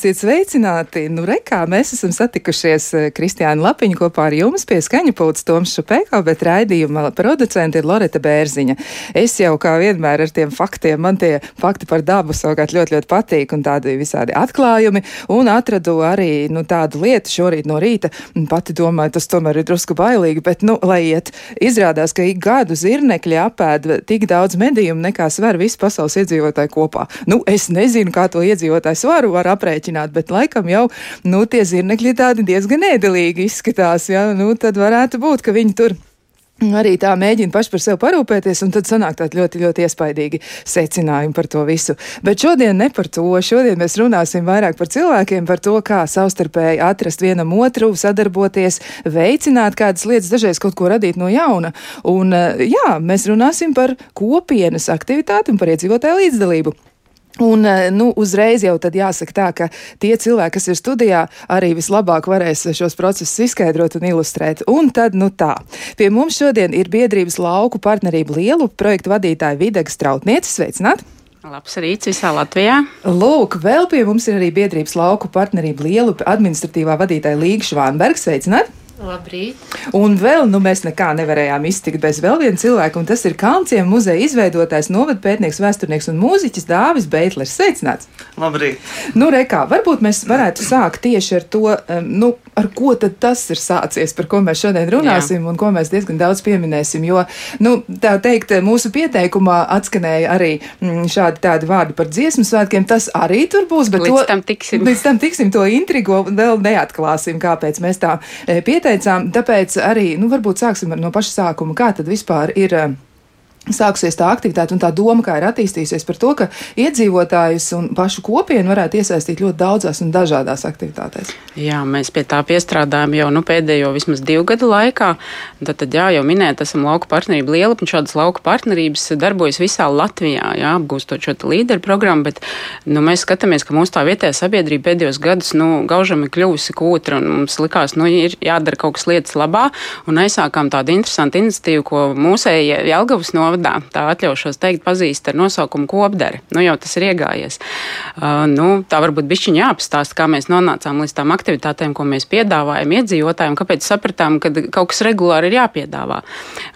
Esiet sveicināti! Nu, rekā mēs esam satikušies eh, Kristiāna Lapiņa kopā ar jums pie skaņa pūtas Toms Šupēko, bet raidījuma producenta ir Loreta Bērziņa. Es jau kā vienmēr ar tiem faktiem, man tie fakti par dabu savukārt ļoti, ļoti patīk un tādi visādi atklājumi, un atradu arī, nu, tādu lietu šorīt no rīta, pati domāju, tas tomēr ir drusku bailīgi, bet, nu, lai iet, izrādās, ka ik gadu zirnekļi apēd tik daudz medījumu nekā sver visu pasaules iedzīvotāju kopā. Nu, es nezinu, kā to iedzīvotāju svaru var aprēķināt aprēķināt, bet laikam jau, nu, tie zirnekļi tādi diezgan ēdelīgi izskatās, ja, nu, tad varētu būt, ka viņi tur arī tā mēģina paši par sevi parūpēties, un tad sanāk tādi ļoti, ļoti iespaidīgi secinājumi par to visu. Bet šodien ne par to. Šodien mēs runāsim vairāk par cilvēkiem, par to, kā savstarpēji atrast vienam otru, sadarboties, veicināt kādas lietas, dažreiz kaut ko radīt no jauna. Un jā, mēs runāsim par kopienas aktivitāti un par iedzīvotāju līdzdalību. Un, eh, nu, uzreiz jau tad jāsaka tā, ka tie cilvēki, kas ir studijā, arī vislabāk varēs šos procesus izskaidrot un ilustrēt. Un tad, nu tā, pie mums šodien ir biedrības lauku partnerību lielu projektu vadītāja Videga Strautnieces. Sveicināt! Labs rīts visā Latvijā. Lūk, vēl pie mums ir arī biedrības lauku partnerību lielu administratīvā vadītāja Līga Švānbergs. Sveicināt! Labrīt. Un vēl, nu, mēs nekā nevarējām iztikt bez vēl viena cilvēka, un tas ir Kalnciem muzeja izveidotājs, novadpētnieks, vēsturnieks un mūziķis Dāvis Beitlers. Sveicināts! Labrīt! Nu, rekā, varbūt mēs varētu sākt tieši ar to, nu, ar ko tad tas ir sācies, par ko mēs šodien runāsim Jā. un ko mēs diezgan daudz pieminēsim, jo, nu, tā teikt, mūsu pieteikumā atskanēja arī mm, šādi tādi vārdi par dziesmu svētkiem, tas arī tur būs, bet līdz to, tam tiksim. Līdz tam tiksim to intrigo vēl neatklāsim, kāpēc mēs tā pieteikām pateicām, tāpēc arī, nu, varbūt sāksim no paša sākuma. Kā tad vispār ir? Sāksies tā aktivitāte un tā doma, kā ir attīstījusies par to, ka iedzīvotājus un pašu kopienu varētu iesaistīt ļoti daudzās un dažādās aktivitātēs. Jā, mēs pie tā piestrādājam jau nu, pēdējo vismaz divu gadu laikā. Tad, tad jā, jau minēt, esam lauku partnerību liela, un šādas lauku partnerības darbojas visā Latvijā, jā, apgūstot šo līderu programmu, bet nu, mēs skatāmies, ka mūsu tā vietējā sabiedrība pēdējos gadus nu, gaužam ir kļuvusi kūtra, un mums likās, nu, ir jādara kaut kas lietas labā, un aizsākām tādu interesantu iniciatīvu, ko mūsēja Jelgavas novada vārdā, tā atļaušos teikt, pazīst ar nosaukumu kopdari. Nu, jau tas ir iegājies. Uh, nu, tā varbūt bišķiņā jāapstāsta, kā mēs nonācām līdz tām aktivitātēm, ko mēs piedāvājam iedzīvotājiem, kāpēc sapratām, ka kaut kas regulāri ir jāpiedāvā.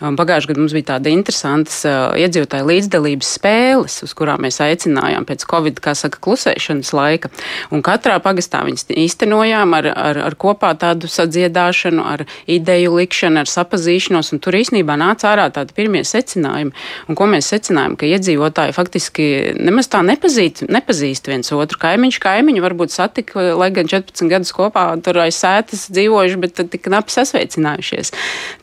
Um, Pagājušajā gadā mums bija tāda interesantas uh, iedzīvotāju līdzdalības spēles, uz kurām mēs aicinājām pēc Covid, kā saka, klusēšanas laika. Un katrā pagastā viņas īstenojām ar, ar, ar kopā tādu sadziedāšanu, ar ideju likšanu, ar sapazīšanos, un tur īsnībā nāca ārā tādi pirmie secinājumi. Un ko mēs secinājām, ka iedzīvotāji faktiski nemaz tā nepazīst, nepazīst viens otru. Kaimiņš kaimiņu varbūt satika, lai gan 14 gadus kopā tur aiz sētas dzīvojuši, bet tik knapi sasveicinājušies.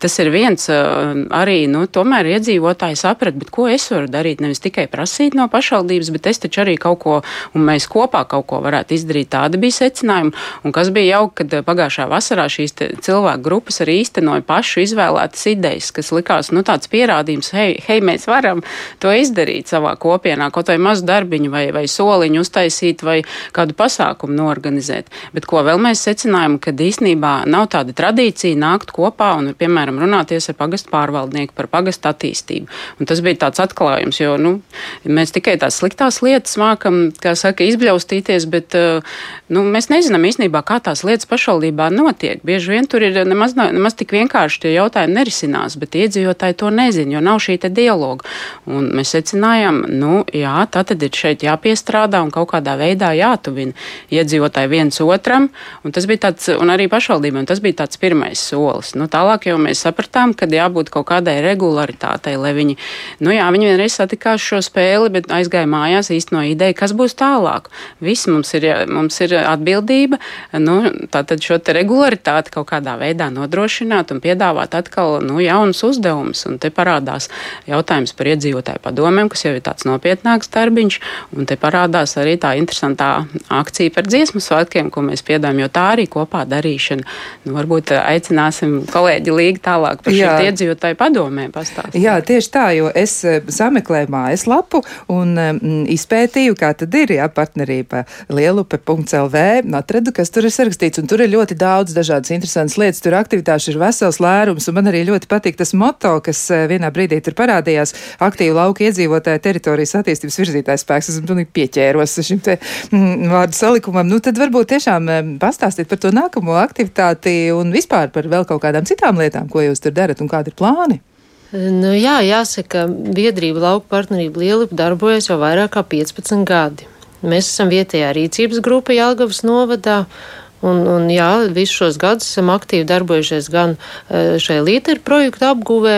Tas ir viens arī, nu, tomēr iedzīvotāji saprat, bet ko es varu darīt, nevis tikai prasīt no pašvaldības, bet es taču arī kaut ko, un mēs kopā kaut ko varētu izdarīt. Tāda bija secinājuma, un kas bija jauki, kad pagājušā vasarā šīs cilvēku grupas arī īstenoja pašu izvēlētas idejas, kas likās, nu, tāds pierādījums, hei, hei, mēs varam to izdarīt savā kopienā, kaut vai mazu darbiņu vai, vai soliņu uztaisīt vai kādu pasākumu norganizēt. Bet ko vēl mēs secinājām, ka īstenībā nav tāda tradīcija nākt kopā un, piemēram, runāties ar pagastu pārvaldnieku par pagastu attīstību. Un tas bija tāds atklājums, jo nu, mēs tikai tās sliktās lietas mākam, kā saka, izbļaustīties, bet nu, mēs nezinām īstenībā, kā tās lietas pašvaldībā notiek. Bieži vien tur ir nemaz, nemaz tik vienkārši tie jautājumi nerisinās, bet iedzīvotāji to nezin, jo nav šī dialogu. Un mēs secinājām, nu, jā, tā tad ir šeit jāpiestrādā un kaut kādā veidā jātuvina iedzīvotāji viens otram. Un tas bija tāds, un arī pašvaldībiem, tas bija tāds pirmais solis. Nu, tālāk jau mēs sapratām, ka jābūt kaut kādai regularitātei, lai viņi, nu jā, viņi vienreiz satikās šo spēli, bet aizgāja mājās īsteno ideju, kas būs tālāk. Viss mums ir, mums ir atbildība, nu, tātad šo te regularitāti kaut kādā veidā nodrošināt un piedāvāt atkal, nu, jaunus uzdevumus. Un te parādās jautājums par iedzīvotāju padomēm, kas jau ir tāds nopietnāks darbiņš, un te parādās arī tā interesantā akcija par dziesmu svētkiem, ko mēs piedāvājam, jo tā arī kopā darīšana. Nu, varbūt eh, aicināsim kolēģi līgi tālāk par šīm iedzīvotāju padomēm pastāstīt. Jā, tieši tā, jo es eh, sameklēju mājaslapu un um, izpētīju, kā tad ir, jā, partnerība lielupe.lv, atradu, kas tur ir sarakstīts, un tur ir ļoti daudz dažādas interesantas lietas, tur aktivitāšu ir vesels lērums, un man arī ļoti patīk tas moto, kas vienā brīdī tur parādās parādījās aktīvu lauku iedzīvotāju teritorijas attīstības virzītājs spēks. Esmu pilnīgi pieķēros šim te mm, vārdu salikumam. Nu, tad varbūt tiešām pastāstīt par to nākamo aktivitāti un vispār par vēl kaut kādām citām lietām, ko jūs tur darat un kādi ir plāni. Nu, jā, jāsaka, biedrība lauka partnerība Lielipa darbojas jau vairāk kā 15 gadi. Mēs esam vietējā rīcības grupa Jālgavas novadā. Un, un jā, visus šos gadus esam aktīvi darbojušies gan e, šai līderu projektu apguvē,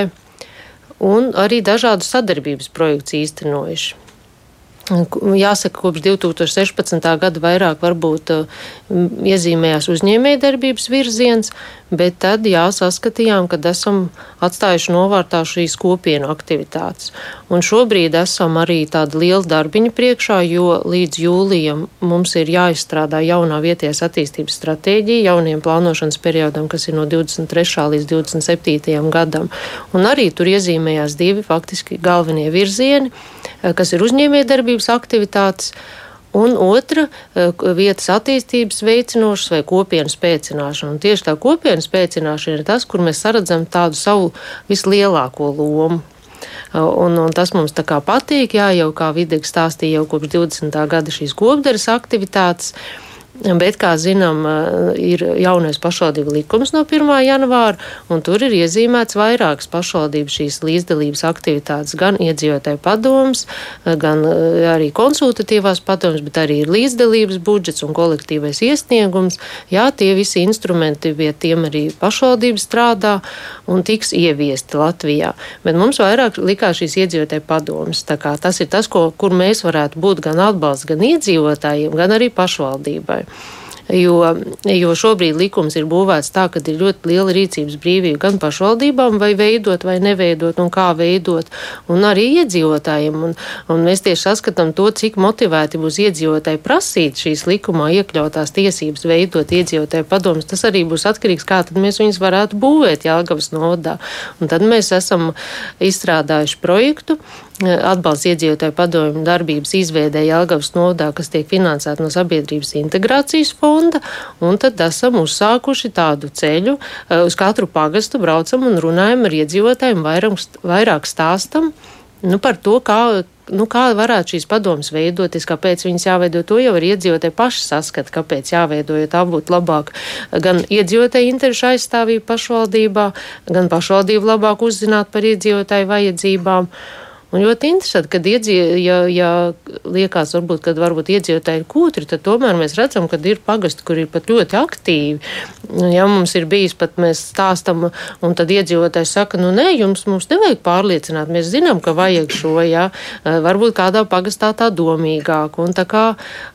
un arī dažādu sadarbības projektus īstenojuši. Jāsaka, kopš 2016. gada vairāk varbūt iezīmējās uzņēmējdarbības virziens, bet tad jāsaskatījām, ka esam atstājuši novārtā šīs kopienu aktivitātes. Un šobrīd esam arī tāda liela darbiņa priekšā, jo līdz jūlijam mums ir jāizstrādā jaunā vietējās attīstības stratēģija jauniem plānošanas periodam, kas ir no 23. līdz 27. gadam. Un arī tur iezīmējās divi faktiski galvenie virzieni, kas ir uzņēmējdarbības aktivitātes un otra eh, vietas attīstības veicinošas vai kopienas spēcināšana. Un tieši tā kopienas spēcināšana ir tas, kur mēs saredzam tādu savu vislielāko lomu. Eh, un, un tas mums tā kā patīk, jā, jau kā Videks stāstīja jau kopš 20. gada šīs kopdaras aktivitātes. Uh, Bet, kā zinām, ir jaunais pašvaldību likums no 1. janvāra, un tur ir iezīmēts vairākas pašvaldības šīs līdzdalības aktivitātes, gan iedzīvotāju padoms, gan arī konsultatīvās padoms, bet arī ir līdzdalības budžets un kolektīvais iesniegums. Jā, tie visi instrumenti, pie tiem arī pašvaldības strādā un tiks ieviesti Latvijā. Bet mums vairāk likās šīs iedzīvotāju padomas. Tas ir tas, ko, kur mēs varētu būt gan atbalsts gan iedzīvotājiem, gan arī pašvaldībai. Jo, jo šobrīd likums ir būvēts tā, ka ir ļoti liela rīcības brīvība gan pašvaldībām, vai veidot, vai neveidot, un kā veidot, un arī iedzīvotājiem. Un, un mēs tieši saskatām to, cik motivēti būs iedzīvotāji prasīt šīs likumā iekļautās tiesības veidot iedzīvotāju padomus. Tas arī būs atkarīgs, kā tad mēs viņus varētu būvēt Jāgavas nodā. Un tad mēs esam izstrādājuši projektu, atbalsts iedzīvotāju padomju darbības izveidē Jelgavas nodā, kas tiek finansēta no sabiedrības integrācijas fonda, un tad esam uzsākuši tādu ceļu, eh, uz katru pagastu braucam un runājam ar iedzīvotājiem, vairāk, vairāk stāstam nu, par to, kā, nu, kā varētu šīs padomas veidoties, kāpēc viņas jāveido. To jau ir iedzīvotāji paši saskata, kāpēc jāveido, jo tā būtu labāk gan iedzīvotāju interešu aizstāvība pašvaldībā, gan pašvaldību labāk uzzināt par iedzīvotāju vajadzībām. Un ļoti interesanti, kad iedzīvotāji, ja, ja liekas, varbūt, kad varbūt iedzīvotāji ir kūtri, tad tomēr mēs redzam, ka ir pagasti, kur ir pat ļoti aktīvi. Ja mums ir bijis pat mēs stāstam, un tad iedzīvotājs saka, nu nē, jums mums nevajag pārliecināt, mēs zinām, ka vajag šo, ja, varbūt kādā pagastā tā domīgāk, un tā kā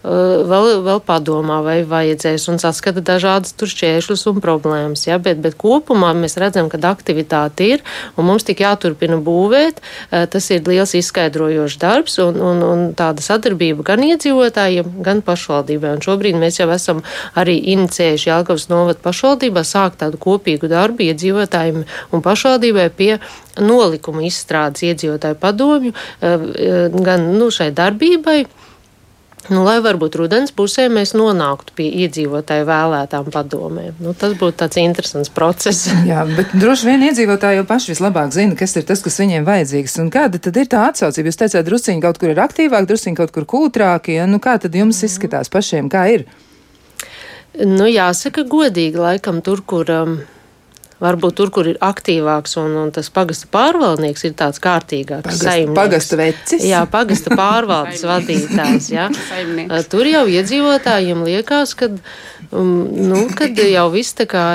vēl, vēl padomā, vai vajadzēs, un saskata dažādas tur šķēršļus un problēmas, ja, bet, bet kopumā mēs redzam, ka aktivitāte ir, un mums tik jāturpina būvēt, tas ir liels izskaidrojošs darbs un, un, un tāda sadarbība gan iedzīvotājiem, gan pašvaldībai. Un šobrīd mēs jau esam arī inicējuši Jelgavas novada pašvaldībā sākt tādu kopīgu darbu iedzīvotājiem un pašvaldībai pie nolikuma izstrādes iedzīvotāju padomju eh, eh, gan nu, šai darbībai Nu, lai varbūt rudens pusē mēs nonāktu pie iedzīvotāju vēlētām padomēm. Nu, tas būtu tāds interesants process. Jā, bet droši vien iedzīvotāji jau paši vislabāk zina, kas ir tas, kas viņiem vajadzīgs. Un kāda tad ir tā atsaucība? Jūs teicāt, drusciņi kaut kur ir aktīvāk, drusciņi kaut kur kūtrāki. Ja? Nu, kā tad jums izskatās pašiem, kā ir? Nu, jāsaka godīgi, laikam tur, kur. Um, Varbūt tur, kur ir aktīvāks un, un tas pagasta pārvaldnieks ir tāds kārtīgāks pagasta, saimnieks. Pagasta vecis. Jā, pagasta pārvaldes vadītājs. Jā. Tur jau iedzīvotājiem liekas, ka, um, nu, kad jau viss tā kā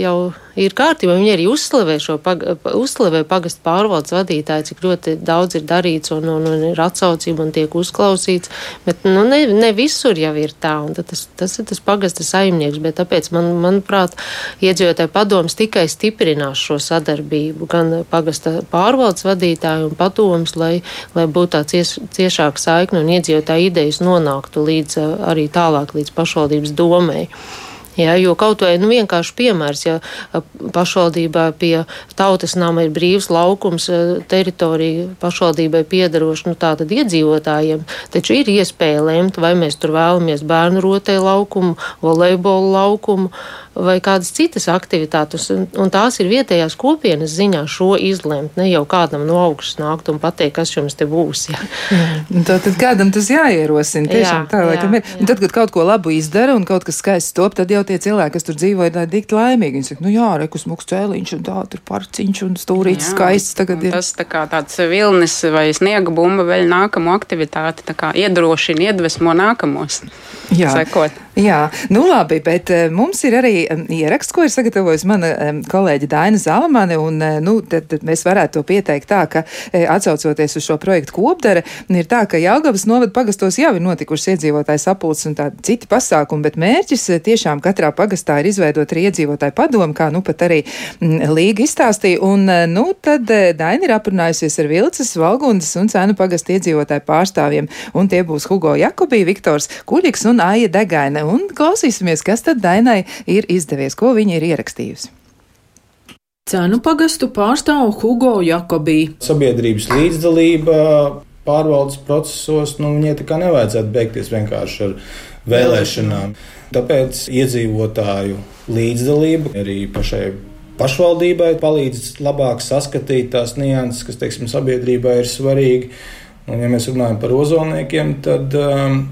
jau ir kārtībā. Viņi arī uzslavē šo pag uzslavē pagastu pārvaldes vadītāju, cik ļoti daudz ir darīts un, un, un ir atsaucība un tiek uzklausīts. Bet nu, ne, ne visur jau ir tā, un tas, tas ir tas pagasta saimnieks. Bet tāpēc, man, manuprāt, iedzīvotāju padoms tikai stiprinās šo sadarbību gan pagasta pārvaldes vadītāju un padomus, lai, lai būtu tā cies, ciešāka saikne un iedzīvotāju idejas nonāktu līdz arī tālāk līdz pašvaldības domai. Jā, jo kaut vai nu, vienkārši piemērs, ja pašvaldībā pie tautas nama ir brīvs laukums, teritorija pašvaldībai piedaroša, nu tā tad iedzīvotājiem, taču ir iespēja lemt, vai mēs tur vēlamies bērnu rotē laukumu, volejbolu laukumu, vai kādas citas aktivitātes, un, un tās ir vietējās kopienas ziņā šo izlemt, ne jau kādam no augšas nākt un pateikt, kas jums te būs. Jā. Jā. Tad, tad kādam tas jāierosina, tiešām jā, tā, ir. Un tad, kad kaut ko labu izdara un kaut kas skaists top, tad jau tie cilvēki, kas tur dzīvo, ir dikti laimīgi. Viņi saka, nu jā, rekus mūks cēliņš un tā, tur parciņš un stūrīts skaists tagad ir. Tas tā kā tāds vilnis vai sniega bumba vēl nākamo aktivitāti, iedrošina, iedvesmo nākamos. Jā. Sekot. Jā, nu labi, bet uh, mums ir arī um, ieraksts, ko ir sagatavojusi mana um, kolēģe Daina Zalamane, un nu, tad, tad mēs varētu to pieteikt tā, ka atsaucoties uz šo projektu kopdara, ir tā, ka Jāgavas novada pagastos jau ir notikušas iedzīvotāju sapulces un tādi citi pasākumi, bet mērķis tiešām katrā pagastā ir izveidot arī iedzīvotāju padomu, kā nu pat arī mm, Līga izstāstīja, un nu tad Daina ir aprunājusies ar Vilces, Valgundas un Cēnu pagastu iedzīvotāju pārstāvjiem, un tie būs Hugo Jakobī, Viktors Kuļiks un Aija Degaina un klausīsimies, kas tad Dainai ir izdevies, ko viņa ir ierakstījusi. Cenu pagastu pārstāv Hugo Jakobī. Sabiedrības līdzdalība pārvaldes procesos, nu, viņai tā kā nevajadzētu beigties vienkārši ar vēlēšanām. Tāpēc iedzīvotāju līdzdalība arī pašai pašvaldībai palīdz labāk saskatīt tās nianses, kas, teiksim, sabiedrībai ir svarīgi. Un, ja mēs runājam par ozolniekiem, tad um,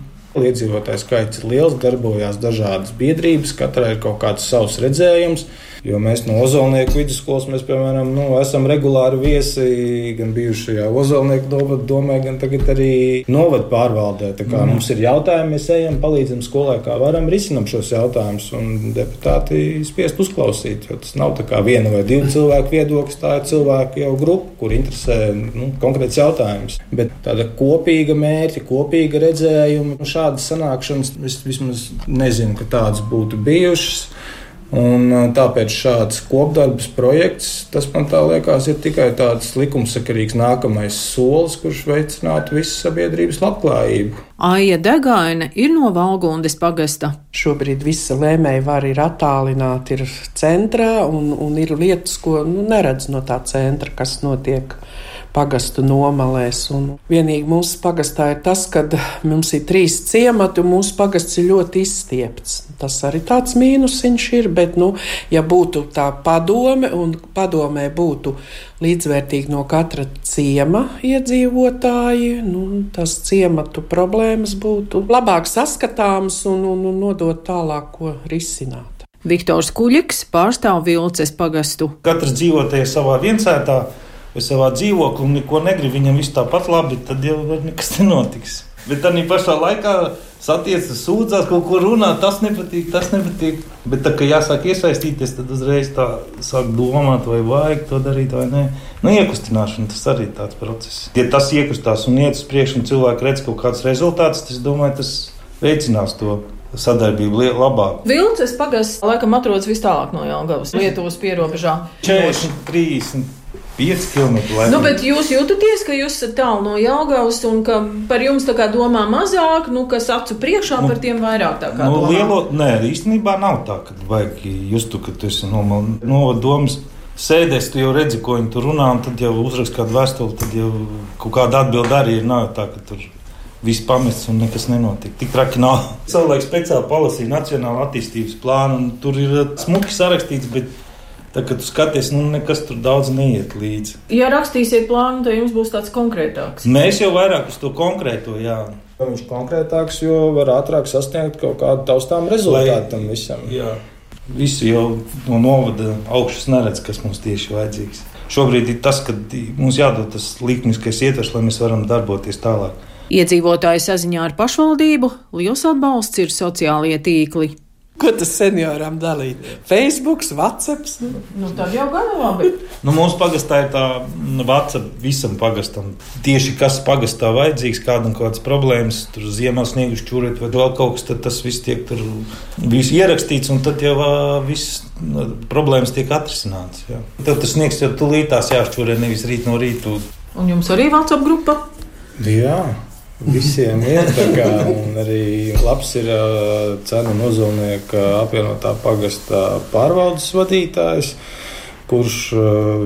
Iedzīvotāju skaits ir liels, darbojās dažādas biedrības, katrai ir kaut kāds savs redzējums. Jo mēs no Ozolnieku vidusskolas, mēs, piemēram, nu, esam regulāri viesi gan bijušajā Ozolnieku domē, gan tagad arī novadu pārvaldē. Tā kā mm. mums ir jautājumi, mēs ejam, palīdzam skolai, kā varam risinam šos jautājumus, un deputāti spiest uzklausīt, jo tas nav tā kā viena vai divu cilvēku viedoklis, tā ir cilvēku jau grupa, kur interesē nu, konkrēts jautājums. Bet tāda kopīga mērķa, kopīga redzējuma, nu, šādas sanākšanas es vismaz nezinu, ka tādas būtu bijušas. Un tāpēc šāds kopdarbs projekts, tas man tā liekas, ir tikai tāds likumsakarīgs nākamais solis, kurš veicinātu visu sabiedrības labklājību. Aija Degaine ir no Valgundas pagasta. Šobrīd visa lēmēja var ir attālināta, ir centrā un, un ir lietas, ko nu, neredz no tā centra, kas notiek pagastu nomalēs. Un vienīgi mūsu pagastā ir tas, ka mums ir trīs ciemati un mūsu pagasts ir ļoti izstiepts. Tas arī tāds mīnusiņš ir, bet, nu, ja būtu tā padome un padomē būtu līdzvērtīgi no katra ciema iedzīvotāji, nu, tas ciematu problēmas būtu labāk saskatāmas un, un, un nodot tālāk, ko risināt. Viktors Kuļiks pārstāv Vilces pagastu. Katrs dzīvoties savā viensētā vai savā dzīvoklī un neko negrib, viņam viss tāpat labi, tad jau nekas nenotiks. Bet tā pašā laikā satiecas, sūdzās, kaut ko runā, tas nepatīk, tas nepatīk. Bet tā kā jāsāk iesaistīties, tad uzreiz tā sāk domāt, vai vajag to darīt vai nē. Nu, iekustināšana tas arī ir tāds process. Ja tas iekustās un iet uz priekšu, un cilvēki redz kaut kādus rezultātus, tas, domāju, tas veicinās to sadarbību labāk. Vilcis pagasts laikam atrodas vis tālāk no Jālgavas, Lietuvas pierobežā. 40, 30 5 km. Laikam. Nu, bet jūs jūtaties, ka jūs esat tālu no Jāgaunas un ka par jums tā kā domā mazāk, nu, kas acu priekšā nu, par tiem vairāk tā kā nu, domā? Lielo, nē, īstenībā nav tā, ka vajag justu, ka tu esi no novadomas. Sēdēs, tu jau redzi, ko viņi tur runā, un tad jau uzrakst kādu vēstuli, tad jau kaut kāda atbilde arī ir. Nav tā, ka tur viss pamests un nekas nenotiek. Tik traki nav. Savulaik speciāli palasīju Nacionālo attīstības plānu, un tur ir smuki sarakstīts, bet Tā, kad tu skaties, nu, nekas tur daudz neiet līdzi. Ja rakstīsiet plānu, tad jums būs tāds konkrētāks. Mēs jau vairāk uz to konkrēto, jā. Viņš ir konkrētāks, jo var ātrāk sasniegt kaut kādu taustām rezultātu tam visam. Jā. Visi jau no novada augšas neredz, kas mums tieši vajadzīgs. Šobrīd ir tas, ka mums jādod tas likmiskais ietvers, lai mēs varam darboties tālāk. Iedzīvotāju saziņā ar pašvaldību liels atbalsts ir sociālie tīkli. Ko tas senioram dalīt? Facebook, WhatsApp. Nu, tad jau gana labi. Nu, mūsu pagastā ir tā nu, WhatsApp visam pagastam. Tieši kas pagastā vajadzīgs, kādam kādas problēmas, tur ziemā snieguši čūrēt vai vēl kaut kas, tad tas viss tiek tur viss ierakstīts un tad jau viss problēmas tiek atrisināts. Jā. Tad tas sniegs jau tūlītās jāšķūrē nevis rīt no rīta. Un jums arī WhatsApp grupa? Jā. Visiem ir tā kā arī labs ir cenu nozulnieka apvienotā pagasta pārvaldes vadītājs kurš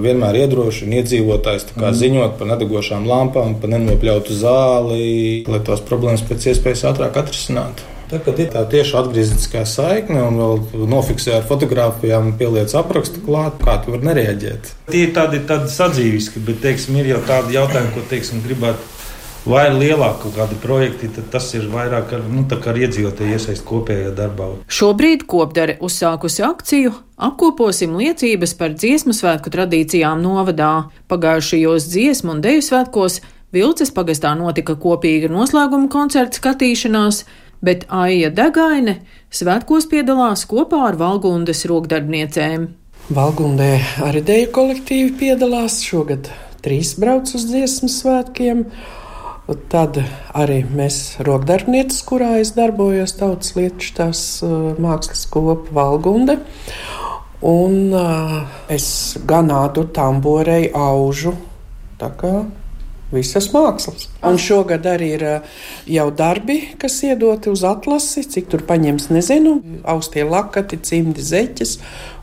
vienmēr iedrošina iedzīvotājus mm. ziņot par nedegošām lampām, par nenopļautu zāli, lai tās problēmas pēc iespējas ātrāk atrisinātu. Tagad ir tā tieši atgriezniskā saikne, un vēl nofiksē ar fotografijām, pieliec aprakstu klāt, kā tu vari nereaģēt. Tie ir tādi, tādi sadzīviski, bet, teiksim, ir jau tādi jautājumi, ko, teiksim, gribētu vai ir lielāki kaut kādi projekti, tad tas ir vairāk ar, nu, ar iedzīvotāju iesaist kopējā darbā. Šobrīd kopdare uzsākusi akciju Apkoposim liecības par dziesmu svētku tradīcijām novadā. Pagājušajos dziesmu un deju svētkos Vilces pagastā notika kopīga noslēguma koncerta skatīšanās, bet Aija Degaine svētkos piedalās kopā ar Valgundas rokdarbniecēm. Valgundē arī deju kolektīvi piedalās šogad trīs brauc uz dziesmu svētkiem. Tad arī mēs, rokdarbnieces, kurā es darbojos, tautas lietu tās uh, mākslas kopa Valgunde. Un uh, es ganātu tamborei aužu. Tā kā visas mākslas. Un šogad arī ir uh, jau darbi, kas iedoti uz atlasi, cik tur paņems, nezinu, austie lakati, cimdi zeķes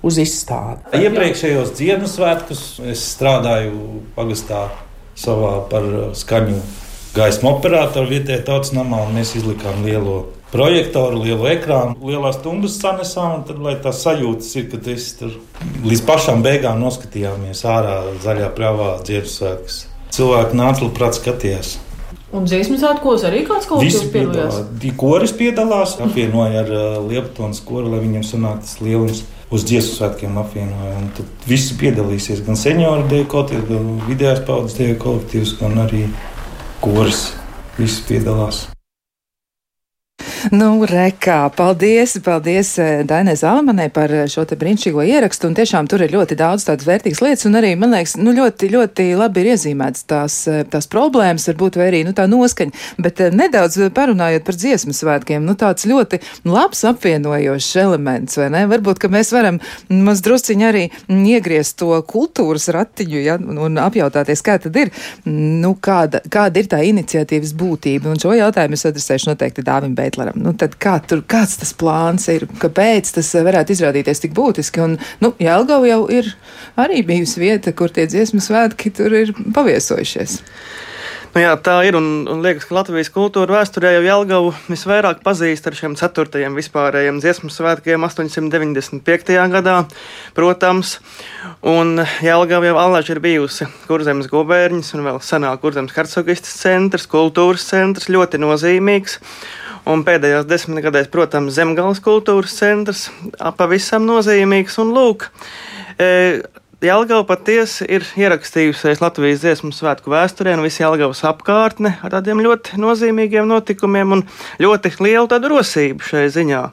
uz izstādi. Iepriekšējos Ziemassvētkus es strādāju pagastā savā par skaņu gaismu operatoru vietējā tautas namā, un mēs izlikām lielo projektoru, lielu ekrānu, lielās stundas sanesām, tad, lai tā sajūtas ir, ka tas tur līdz pašām beigām noskatījāmies ārā zaļā pravā Ziemassvētkus. Cilvēki nāca labprāt skatījās. Un dziesmu svētkos arī kāds kaut kas piedalās? Koris piedalās, apvienoja ar uh, Lieptonas koru, lai viņam sanāktu tas lielums uz dziesmu svētkiem apvienoja. Tad visi piedalīsies, gan senioru dēļ gan vidējās paudzes dēļ kolektīvs, gan arī kuras visi piedalās. Nu, rekā, paldies, paldies eh, Dainai Zalmanai par eh, šo te brīnišķīgo ierakstu, un tiešām tur ir ļoti daudz tādas vērtīgas lietas, un arī, man liekas, nu, ļoti, ļoti labi ir iezīmētas tās, eh, tās problēmas, varbūt vai arī, nu, tā noskaņa, bet nedaudz parunājot par dziesmu svētkiem, nu, tāds ļoti labs apvienojošs elements, vai ne? Varbūt, ka mēs varam maz drusciņi arī iegriezt to kultūras ratiņu, ja, un apjautāties, kā tad ir, nu, kāda, kāda ir tā iniciatīvas būtība, un šo jautājumu es adresēšu noteikti Dāvim Beitleram piemēram. Nu, kā tur, kāds tas plāns ir, kāpēc tas varētu izrādīties tik būtiski? Un, nu, Jelgava jau ir arī bijusi vieta, kur tie dziesmu svētki tur ir paviesojušies. Nu jā, tā ir. Un, un liekas, ka Latvijas kultūra vēsturē jau Jālgavu visvairāk pazīst ar šiem ceturtajiem vispārējiem dziesmu svētkiem 895. gadā, protams. Un Jālgava jau allaž ir bijusi kurzemes gubērņas un vēl senāk kurzemes hercogistas centrs, kultūras centrs, ļoti nozīmīgs. Un pēdējās desmitgadēs, protams, Zemgājas kultūras centrs pavisam nozīmīgs. Un lūk, e, Jālgava patiesi ir ierakstījusies Latvijas dziesmu svētku vēsturē, un visi Jālgavas apkārtne ar tādiem ļoti nozīmīgiem notikumiem un ļoti lielu tādu rosību šai ziņā.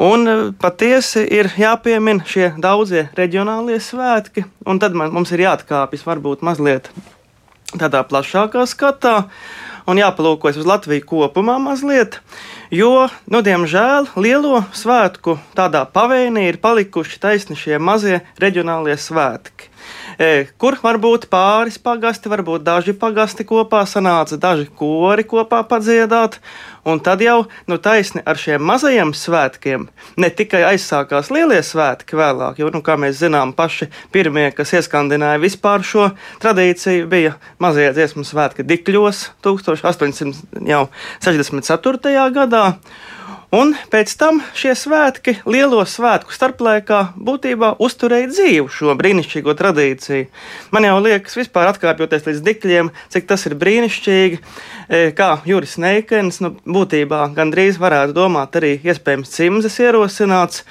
Un e, patiesi ir jāpiemina šie daudzie reģionālie svētki, un tad man, mums ir jāatkāpjas varbūt mazliet tādā plašākā skatā un jāpalūkojas uz Latviju kopumā mazliet, jo, nu, diemžēl, lielo svētku tādā pavēnī ir palikuši taisni šie mazie reģionālie svētki. Kur var būt pāris pagasti, varbūt daži pagasti kopā sanāca, daži kori kopā padziedāt, un tad jau nu, taisni ar šiem mazajiem svētkiem ne tikai aizsākās lielie svētki vēlāk, jo, nu, kā mēs zinām, paši pirmie, kas ieskandināja vispār šo tradīciju, bija mazie dziesmu svētki Dikļos 1864. gadā. Un pēc tam šie svētki, lielo svētku starplaikā, būtībā uzturēja dzīvu šo brīnišķīgo tradīciju. Man jau liekas, vispār atkāpjoties līdz dikļiem, cik tas ir brīnišķīgi. E, kā Juris Neikens, nu, būtībā gandrīz varētu domāt arī iespējams cimzes ierosināts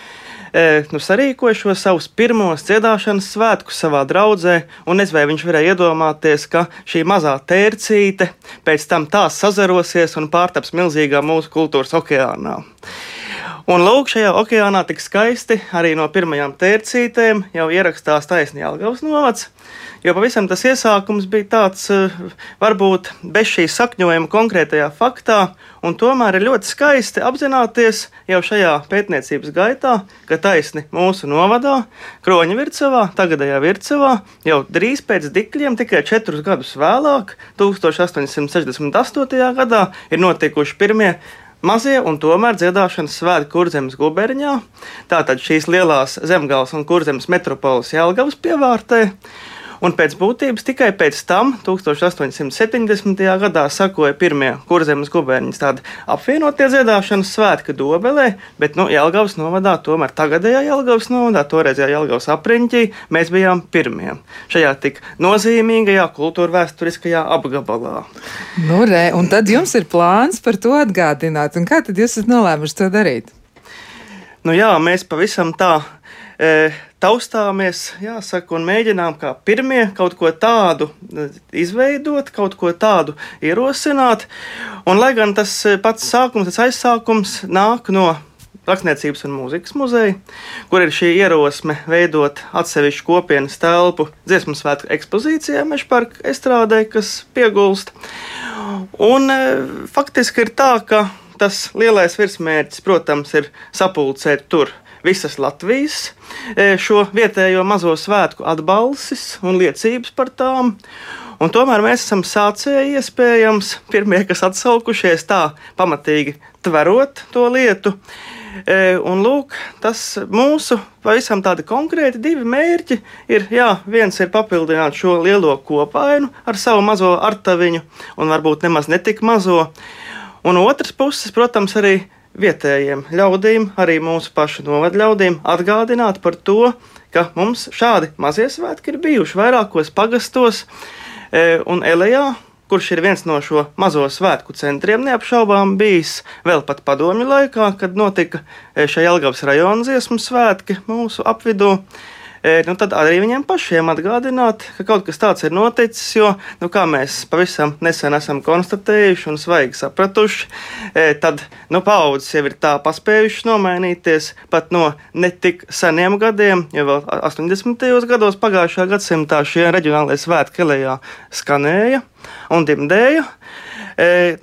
nu, sarīkoja šo savus pirmos dziedāšanas svētkus savā draudzē, un es vai viņš varēja iedomāties, ka šī mazā tērcīte pēc tam tā sazarosies un pārtaps milzīgā mūsu kultūras okeānā. Un lūk, šajā okeānā tik skaisti arī no pirmajām tērcītēm jau ierakstās taisnība Algavas novads. Jo pavisam tas iesākums bija tāds, eh, varbūt bez šī sakņojuma konkrētajā faktā, un tomēr ir ļoti skaisti apzināties jau šajā pētniecības gaitā, ka taisni mūsu novadā, Kroņa vircevā, tagadējā vircevā, jau drīz pēc dikļiem, tikai četrus gadus vēlāk, 1868. gadā, ir notikuši pirmie mazie un tomēr dziedāšanas svētki Kurzemes guberņā. Tātad šīs lielās zemgāles un Kurzemes metropoles Jelgavas pievārtē. Un pēc būtības tikai pēc tam, 1870. gadā, sakoja pirmie kurzemes gubernijas tādi apvienotie dziedāšanas svētki Dobelē, bet nu, Jelgavas novadā, tomēr tagadējā Jelgavas novadā, toreizējā Jelgavas apriņķī, mēs bijām pirmie šajā tik nozīmīgajā kultūra vēsturiskajā apgabalā. Nu, re, un tad jums ir plāns par to atgādināt, un kā tad jūs esat nolēmuši to darīt? Nu jā, mēs pavisam tā e, taustāmies, jāsaka, un mēģinām kā pirmie kaut ko tādu e, izveidot, kaut ko tādu ierosināt. Un, lai gan tas e, pats sākums, tas aizsākums nāk no Rakstniecības un mūzikas muzeja, kur ir šī ierosme veidot atsevišķu kopienas telpu dziesmu svētku ekspozīcijā Mešparka estrādē, kas piegulst. Un e, faktiski ir tā, ka tas lielais virsmērķis, protams, ir sapulcēt tur visas Latvijas, e, šo vietējo mazo svētku atbalsis un liecības par tām. Un tomēr mēs esam sācēji, iespējams, pirmie, kas atsaukušies tā pamatīgi tverot to lietu. E, un lūk, tas mūsu pavisam tādi konkrēti divi mērķi ir, jā, viens ir papildināt šo lielo kopainu ar savu mazo artaviņu, un varbūt nemaz netik mazo, Un otrs puses, protams, arī vietējiem ļaudīm, arī mūsu pašu novadu ļaudīm atgādināt par to, ka mums šādi mazie svētki ir bijuši vairākos pagastos e, un Elijā. Kurš ir viens no šo mazo svētku centriem, neapšaubām bijis vēl pat padomju laikā, kad notika e, šie Jelgavas rajona dziesmu svētki mūsu apvidū. E, nu, tad arī viņiem pašiem atgādināt, ka kaut kas tāds ir noticis. Jo, nu, kā mēs pavisam nesen esam konstatējuši un svaigi sapratuši, e, tad nu, paudzes jau ir tā paspējušas nomainīties pat no netik seniem gadiem, jo vēl 80. gados pagājušā gadsimtā šie reģionālajie svētki Kelejā skanēja un dimdēja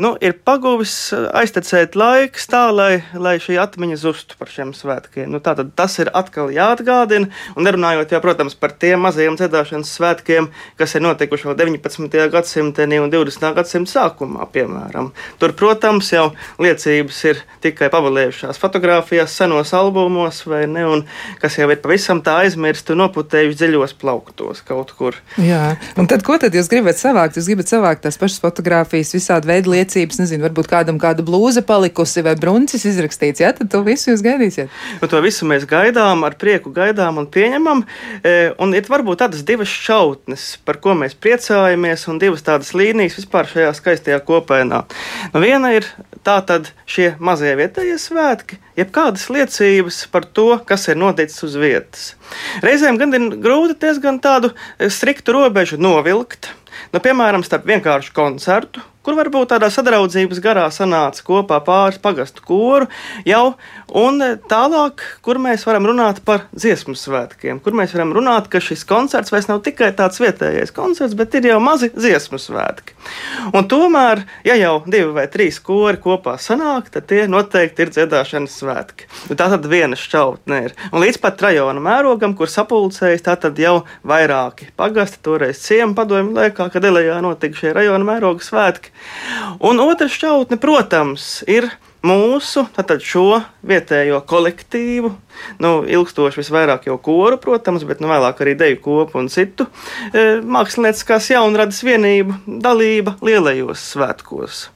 nu, ir paguvis aiztecēt laiks tā, lai, lai šī atmiņa zustu par šiem svētkiem. Nu, tātad tas ir atkal jāatgādina, un nerunājot jau, protams, par tiem mazajiem dziedāšanas svētkiem, kas ir notikuši vēl 19. gadsimtā un 20. gadsimta sākumā, piemēram. Tur, protams, jau liecības ir tikai pavalējušās fotografijās, senos albumos, vai ne, un kas jau ir pavisam tā aizmirsti un noputējuši dziļos plauktos kaut kur. Jā, un tad ko tad jūs gribat savākt? Jūs gribat savākt tās pašas fotogrāfijas, visādi kāda veida liecības, nezinu, varbūt kādam kāda blūza palikusi vai bruncis izrakstīts, jā, tad to visu jūs gaidīsiet. Nu, to visu mēs gaidām, ar prieku gaidām un pieņemam. E, un ir varbūt tādas divas šautnes, par ko mēs priecājamies, un divas tādas līnijas vispār šajā skaistajā kopainā. Nu, viena ir tā tad šie mazie vietējie svētki, jeb kādas liecības par to, kas ir noticis uz vietas. Reizēm gan ir grūti diezgan tādu striktu robežu novilkt. Nu, piemēram, starp vienkāršu koncertu kur varbūt tādā sadraudzības garā sanāca kopā pāris pagastu koru jau, un tālāk, kur mēs varam runāt par dziesmu svētkiem, kur mēs varam runāt, ka šis koncerts vairs nav tikai tāds vietējais koncerts, bet ir jau mazi dziesmu svētki. Un tomēr, ja jau divi vai trīs kori kopā sanāk, tad tie noteikti ir dziedāšanas svētki. Nu, tā tad viena šķautne ir. Un līdz pat rajona mērogam, kur sapulcējas, tā tad jau vairāki pagasti, toreiz ciemu padomju laikā, kad Elijā notika šie rajona mēroga svētki. Un otra šķautne, protams, ir mūsu šo vietējo kolektīvu, nu, ilgstoši visvairāk jau koru, protams, bet nu, vēlāk arī deju kopu un citu e, mākslinieckās jaunradas vienību dalība lielajos svētkos.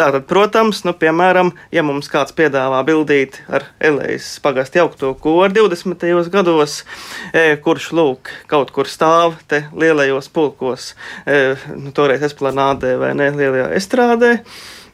Tātad, protams, nu, piemēram, ja mums kāds piedāvā bildīt ar Elējas pagastu jaukto koru 20. gados, e, kurš lūk kaut kur stāv te lielajos pulkos, e, nu, toreiz esplanādē vai ne lielajā estrādē,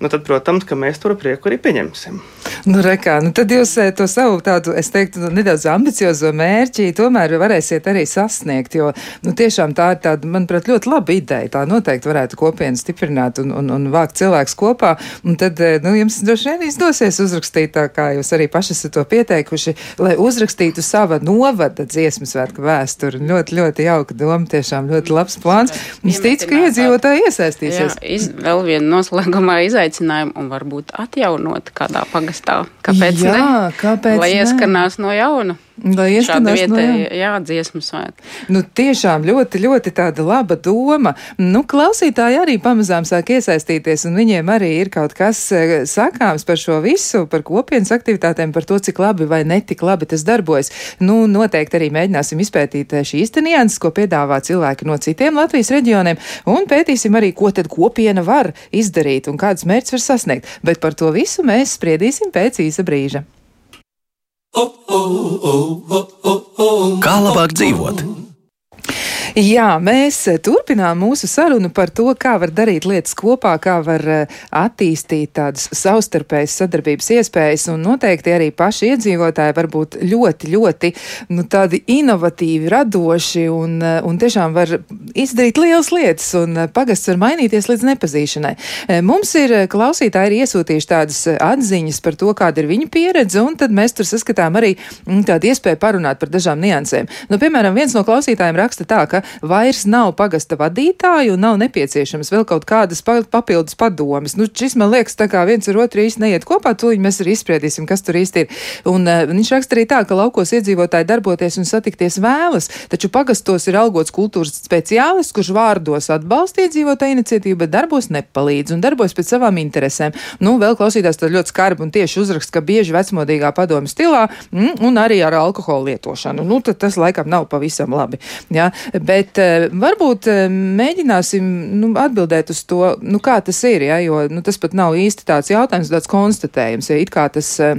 nu, tad, protams, ka mēs to prieku arī pieņemsim. Nu, rekā, nu tad jūs eh, to savu tādu, es teiktu, nu, nedaudz ambiciozo mērķi tomēr varēsiet arī sasniegt, jo, nu, tiešām tā ir tāda, manuprāt, ļoti laba ideja. Tā noteikti varētu kopienu stiprināt un, un, un vākt cilvēks kopā, un tad, eh, nu, jums droši vien izdosies uzrakstīt tā, kā jūs arī paši esat to pieteikuši, lai uzrakstītu sava novada dziesmas svētku vēsturi. Ļoti, ļoti jauka doma, tiešām ļoti labs plāns. Es ticu, ka iedzīvotāji iesaistīsies. Jā, iz, vēl viena noslēgumā izaicinājuma un varbūt atjaunot kādā pagastā. Kāpēc Jā, ne? Kāpēc Lai ne? ieskanās no jauna. Lai ieskanās vietē, no jā. jā, dziesmu svētki. Nu, tiešām ļoti, ļoti tāda laba doma. Nu, klausītāji arī pamazām sāk iesaistīties, un viņiem arī ir kaut kas eh, sakāms par šo visu, par kopienas aktivitātēm, par to, cik labi vai netik labi tas darbojas. Nu, noteikti arī mēģināsim izpētīt eh, šīs nianses, ko piedāvā cilvēki no citiem Latvijas reģioniem, un pētīsim arī, ko tad kopiena var izdarīt un kādas mērķus var sasniegt. Bet par to visu mēs spriedīsim pēc īsa brīža. Kā labāk dzīvot? Jā, mēs turpinām mūsu sarunu par to, kā var darīt lietas kopā, kā var eh, attīstīt tādas savstarpējas sadarbības iespējas, un noteikti arī paši iedzīvotāji var būt ļoti, ļoti nu, tādi inovatīvi, radoši un, eh, un tiešām var izdarīt lielas lietas, un pagasts var mainīties līdz nepazīšanai. Mums ir klausītāji ir iesūtījuši tādas atziņas par to, kāda ir viņu pieredze, un tad mēs tur saskatām arī mm, tādu iespēju parunāt par dažām niansēm. Nu, piemēram, viens no klausītājiem raksta tā, ka vairs nav pagasta vadītāju un nav nepieciešams vēl kaut kādas papildus padomas. Nu, šis man liekas, tā kā viens ar otru īsti neiet kopā, tūlīt mēs arī izspriedīsim, kas tur īsti ir. Un uh, viņš raksta arī tā, ka laukos iedzīvotāji darboties un satikties vēlas, taču pagastos ir algots kultūras speciālists, kurš vārdos atbalsta iedzīvotāju iniciatīvu, bet darbos nepalīdz un darbojas pēc savām interesēm. Nu, vēl klausītājs tad ļoti skarbi un tieši uzrakst, ka bieži vecmodīgā padomu stilā mm, un arī ar alkoholu lietošanu. Nu, tas laikam nav pavisam labi. Ja? Bet uh, varbūt uh, mēģināsim nu, atbildēt uz to, nu, kā tas ir, ja? jo nu, tas pat nav īsti tāds jautājums, tāds konstatējums. Ja? It kā tas uh,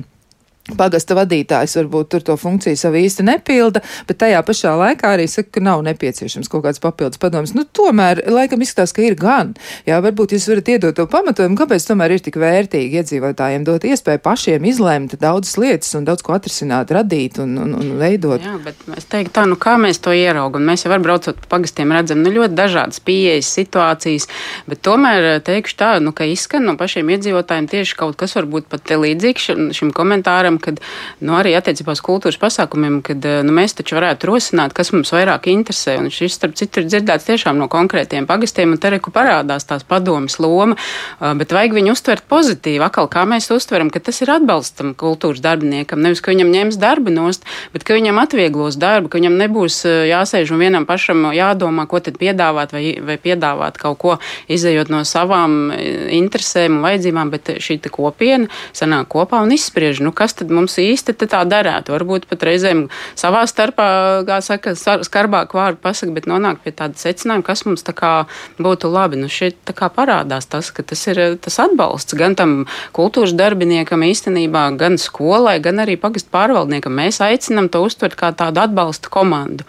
Pagasta vadītājs varbūt tur to funkciju savu īsti nepilda, bet tajā pašā laikā arī saka, ka nav nepieciešams kaut kāds papildus padoms. Nu, tomēr, laikam izskatās, ka ir gan. Jā, varbūt jūs varat iedot to pamatojumu, kāpēc tomēr ir tik vērtīgi iedzīvotājiem dot iespēju pašiem izlēmt daudzas lietas un daudz ko atrisināt, radīt un, un, un veidot. Jā, bet es teiktu tā, nu kā mēs to ieraugam. Mēs jau var braucot pa pagastiem redzam, nu ļoti dažādas pieejas, situācijas, bet tomēr eh, teikšu tā, nu, ka izskan no pašiem iedzīvotājiem tieši kaut kas varbūt pat līdzīgs šim, šim komentāram domājam, ka nu, arī attiecībā uz kultūras pasākumiem, kad eh, nu, mēs taču varētu rosināt, kas mums vairāk interesē. Un šis, starp citu, ir dzirdēts tiešām no konkrētiem pagastiem, un te reku parādās tās padomas loma, eh, bet vajag viņu uztvert pozitīvi. Akal, kā mēs uztveram, ka tas ir atbalstam kultūras darbiniekam, nevis, ka viņam ņems darbu nost, bet ka viņam atvieglos darbu, ka viņam nebūs eh, jāsēž un vienam pašam jādomā, ko tad piedāvāt vai, vai piedāvāt kaut ko, izējot no savām interesēm un vajadzībām, bet šī kopiena sanāk kopā un izspriež, nu, kas tad tad mums īsti tā darētu. Varbūt pat reizēm savā starpā, kā saka, skarbāk vārdu pasaka, bet nonāk pie tāda secinājuma, kas mums tā kā būtu labi. Nu, šeit tā kā parādās tas, ka tas ir tas atbalsts gan tam kultūras darbiniekam īstenībā, gan skolai, gan arī pagastu pārvaldniekam. Mēs aicinam to uztvert kā tādu atbalsta komandu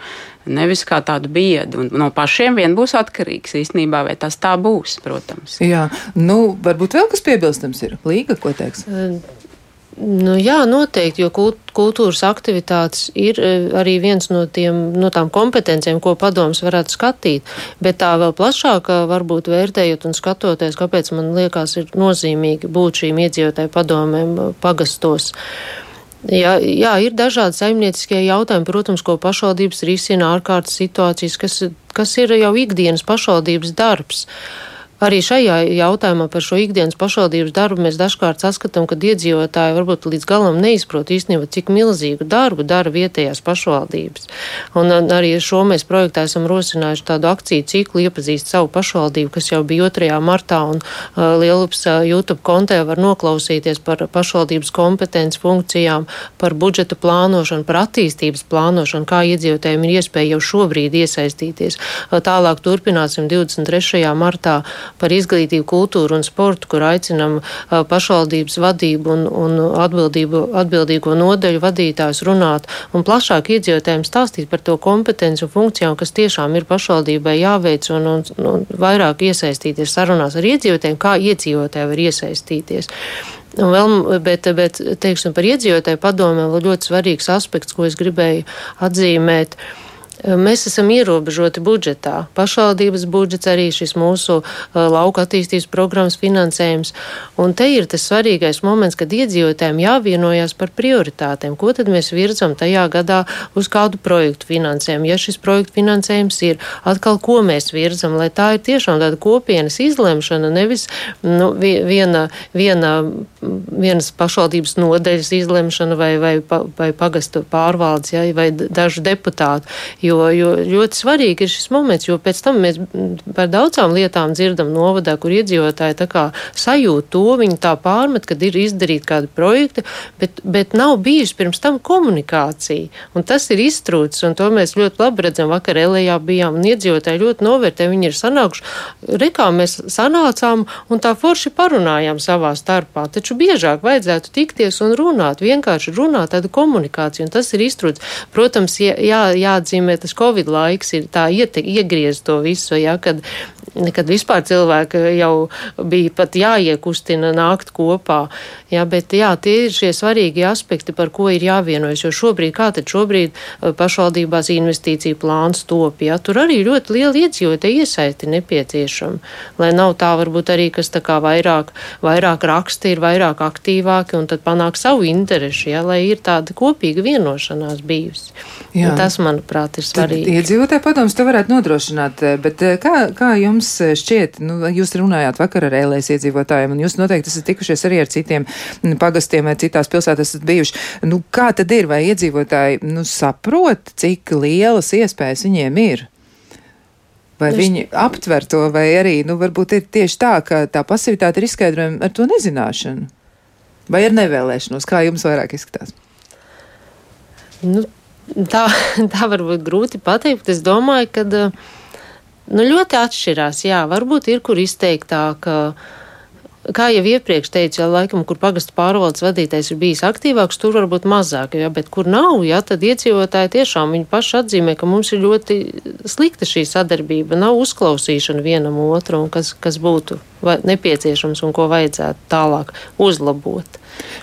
nevis kā tādu biedu. Un no pašiem vien būs atkarīgs īstenībā, vai tas tā būs, protams. Jā, nu, varbūt vēl kas piebilstams ir. Līga, ko teiks? Nu, jā, noteikti, jo kultūras aktivitātes ir e, arī viens no, tiem, no tām kompetencijām, ko padoms varētu skatīt. Bet tā vēl plašāk, varbūt vērtējot un skatoties, kāpēc man liekas, ir nozīmīgi būt šīm iedzīvotāju padomēm e, pagastos. Jā, jā, ir dažādi saimnieciskie jautājumi, protams, ko pašvaldības risina ārkārtas situācijas, kas, kas ir jau ikdienas pašvaldības darbs. Uh, Arī šajā jautājumā par šo ikdienas pašvaldības darbu mēs dažkārt saskatām, ka iedzīvotāji varbūt līdz galam neizprot īstenībā, cik milzīgu darbu dara vietējās pašvaldības. Un arī šo mēs projektā esam rosinājuši tādu akciju ciklu iepazīst savu pašvaldību, kas jau bija 2. martā, un uh, Lielups uh, YouTube kontē var noklausīties par pašvaldības kompetences funkcijām, par budžeta plānošanu, par attīstības plānošanu, kā iedzīvotājiem ir iespēja jau šobrīd iesaistīties. Uh, tālāk turpināsim 23. martā par izglītību, kultūru un sportu, kur aicinam pašvaldības vadību un, un atbildīgo nodeļu vadītājus runāt un plašāk iedzīvotājiem stāstīt par to kompetenci un funkcijām, kas tiešām ir pašvaldībai jāveic un, un, un vairāk iesaistīties sarunās ar iedzīvotājiem, kā iedzīvotāji var iesaistīties. Un vēl, bet, bet, teiksim, par iedzīvotāju padomē vēl ļoti svarīgs aspekts, ko es gribēju atzīmēt. Mēs esam ierobežoti budžetā. Pašvaldības budžets, arī šis mūsu lauka attīstības programmas finansējums. Un te ir tas svarīgais moments, kad iedzīvotājiem jāvienojas par prioritātēm. Ko tad mēs virzam tajā gadā uz kādu projektu finansējumu? Ja šis projektu finansējums ir atkal, ko mēs virzam, lai tā ir tiešām tāda kopienas izlemšana, nevis nu, viena, viena, vienas pašvaldības nodeļas izlemšana vai, vai, vai pagastu pārvaldes ja, vai dažu deputātu Jo, jo ļoti svarīgi ir šis moments, jo pēc tam mēs par daudzām lietām dzirdam novadā, kur iedzīvotāji tā kā sajūt to, viņi tā pārmet, kad ir izdarīti kādi projekti, bet, bet nav bijusi pirms tam komunikācija. Un tas ir iztrūcis, un to mēs ļoti labi redzam. Vakar Elijā bijām, un iedzīvotāji ļoti novērtē, viņi ir sanākuši. Rekā mēs sanācām un tā forši parunājām savā starpā, taču biežāk vajadzētu tikties un runāt, vienkārši runāt tādu komunikāciju, un tas ir iztrūcis. Protams, jā, jā, jāatzīmē tas Covid laiks ir tā iete, iegriez to visu, ja, kad, kad vispār cilvēki jau bija pat jāiekustina nākt kopā. Ja, bet jā, tie ir šie svarīgi aspekti, par ko ir jāvienojas, jo šobrīd, kā tad šobrīd eh, pašvaldībās investīcija plāns top, ja, tur arī ļoti liela iedzīvotāja iesaisti nepieciešama, lai nav tā varbūt arī, kas tā kā vairāk, vairāk raksta, ir vairāk aktīvāki un tad panāk savu interešu, ja, lai ir tāda kopīga vienošanās bijusi. Jā. Un tas, manuprāt, ir svarīgi. Iedzīvotāji padoms to varētu nodrošināt, eh, bet eh, kā, kā jums šķiet, nu, jūs runājāt vakar ar ēlēs iedzīvotājiem, un jūs noteikti esat tikušies arī ar citiem mm, pagastiem vai citās pilsētās esat bijuši. Nu, kā tad ir, vai iedzīvotāji nu, saprot, cik lielas iespējas viņiem ir? Vai nu, viņi aptver to, vai arī, nu, varbūt ir tieši tā, ka tā pasivitāte ir izskaidrojama ar to nezināšanu? Vai ar nevēlēšanos? Kā jums vairāk izskatās? Nu, tā, tā var būt grūti pateikt. Es domāju, ka nu, ļoti atšķirās. Jā, varbūt ir kur izteiktāk. Kā jau iepriekš teicu, ja laikam, kur pagastu pārvaldes vadītājs ir bijis aktīvāks, tur varbūt mazāk, ja, bet kur nav, ja, tad iedzīvotāji tiešām viņi paši atzīmē, ka mums ir ļoti slikta šī sadarbība, nav uzklausīšana vienam otru, un kas, kas būtu nepieciešams un ko vajadzētu tālāk uzlabot.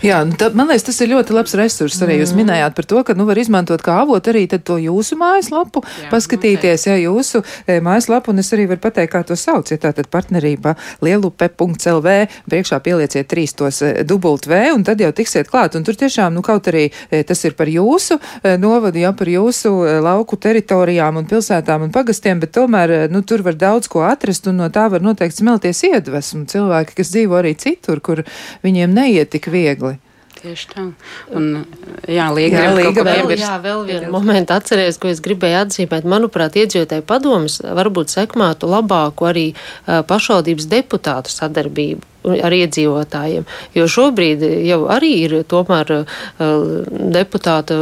Jā, nu, tā, man liekas, tas ir ļoti labs resurs. Arī mm. jūs minējāt par to, ka nu, var izmantot kā avotu arī to jūsu mājaslapu, jā, paskatīties, ja jūsu e, mājaslapu, un es arī varu pateikt, kā to sauc. Ja tā tad partnerība lielupe.lv, priekšā pielieciet trīs tos e, dubult V, un tad jau tiksiet klāt. Un tur tiešām, nu, kaut arī e, tas ir par jūsu e, novadu, ja par jūsu e, lauku teritorijām un pilsētām un pagastiem, bet tomēr, e, nu, tur var daudz ko atrast, un no tā var noteikti smelties iedvesmu cilvēki, kas dzīvo arī citur, kur viņiem neiet tik viegli viegli. Tieši tā. Un, jā, Līga, jā, Līga vēl, jā, vēl vienu momentu atceries, ko es gribēju atzīmēt. Manuprāt, iedzīvotāju padomas varbūt sekmētu labāku arī pašvaldības deputātu sadarbību ar iedzīvotājiem. Jo šobrīd jau arī ir tomēr deputāta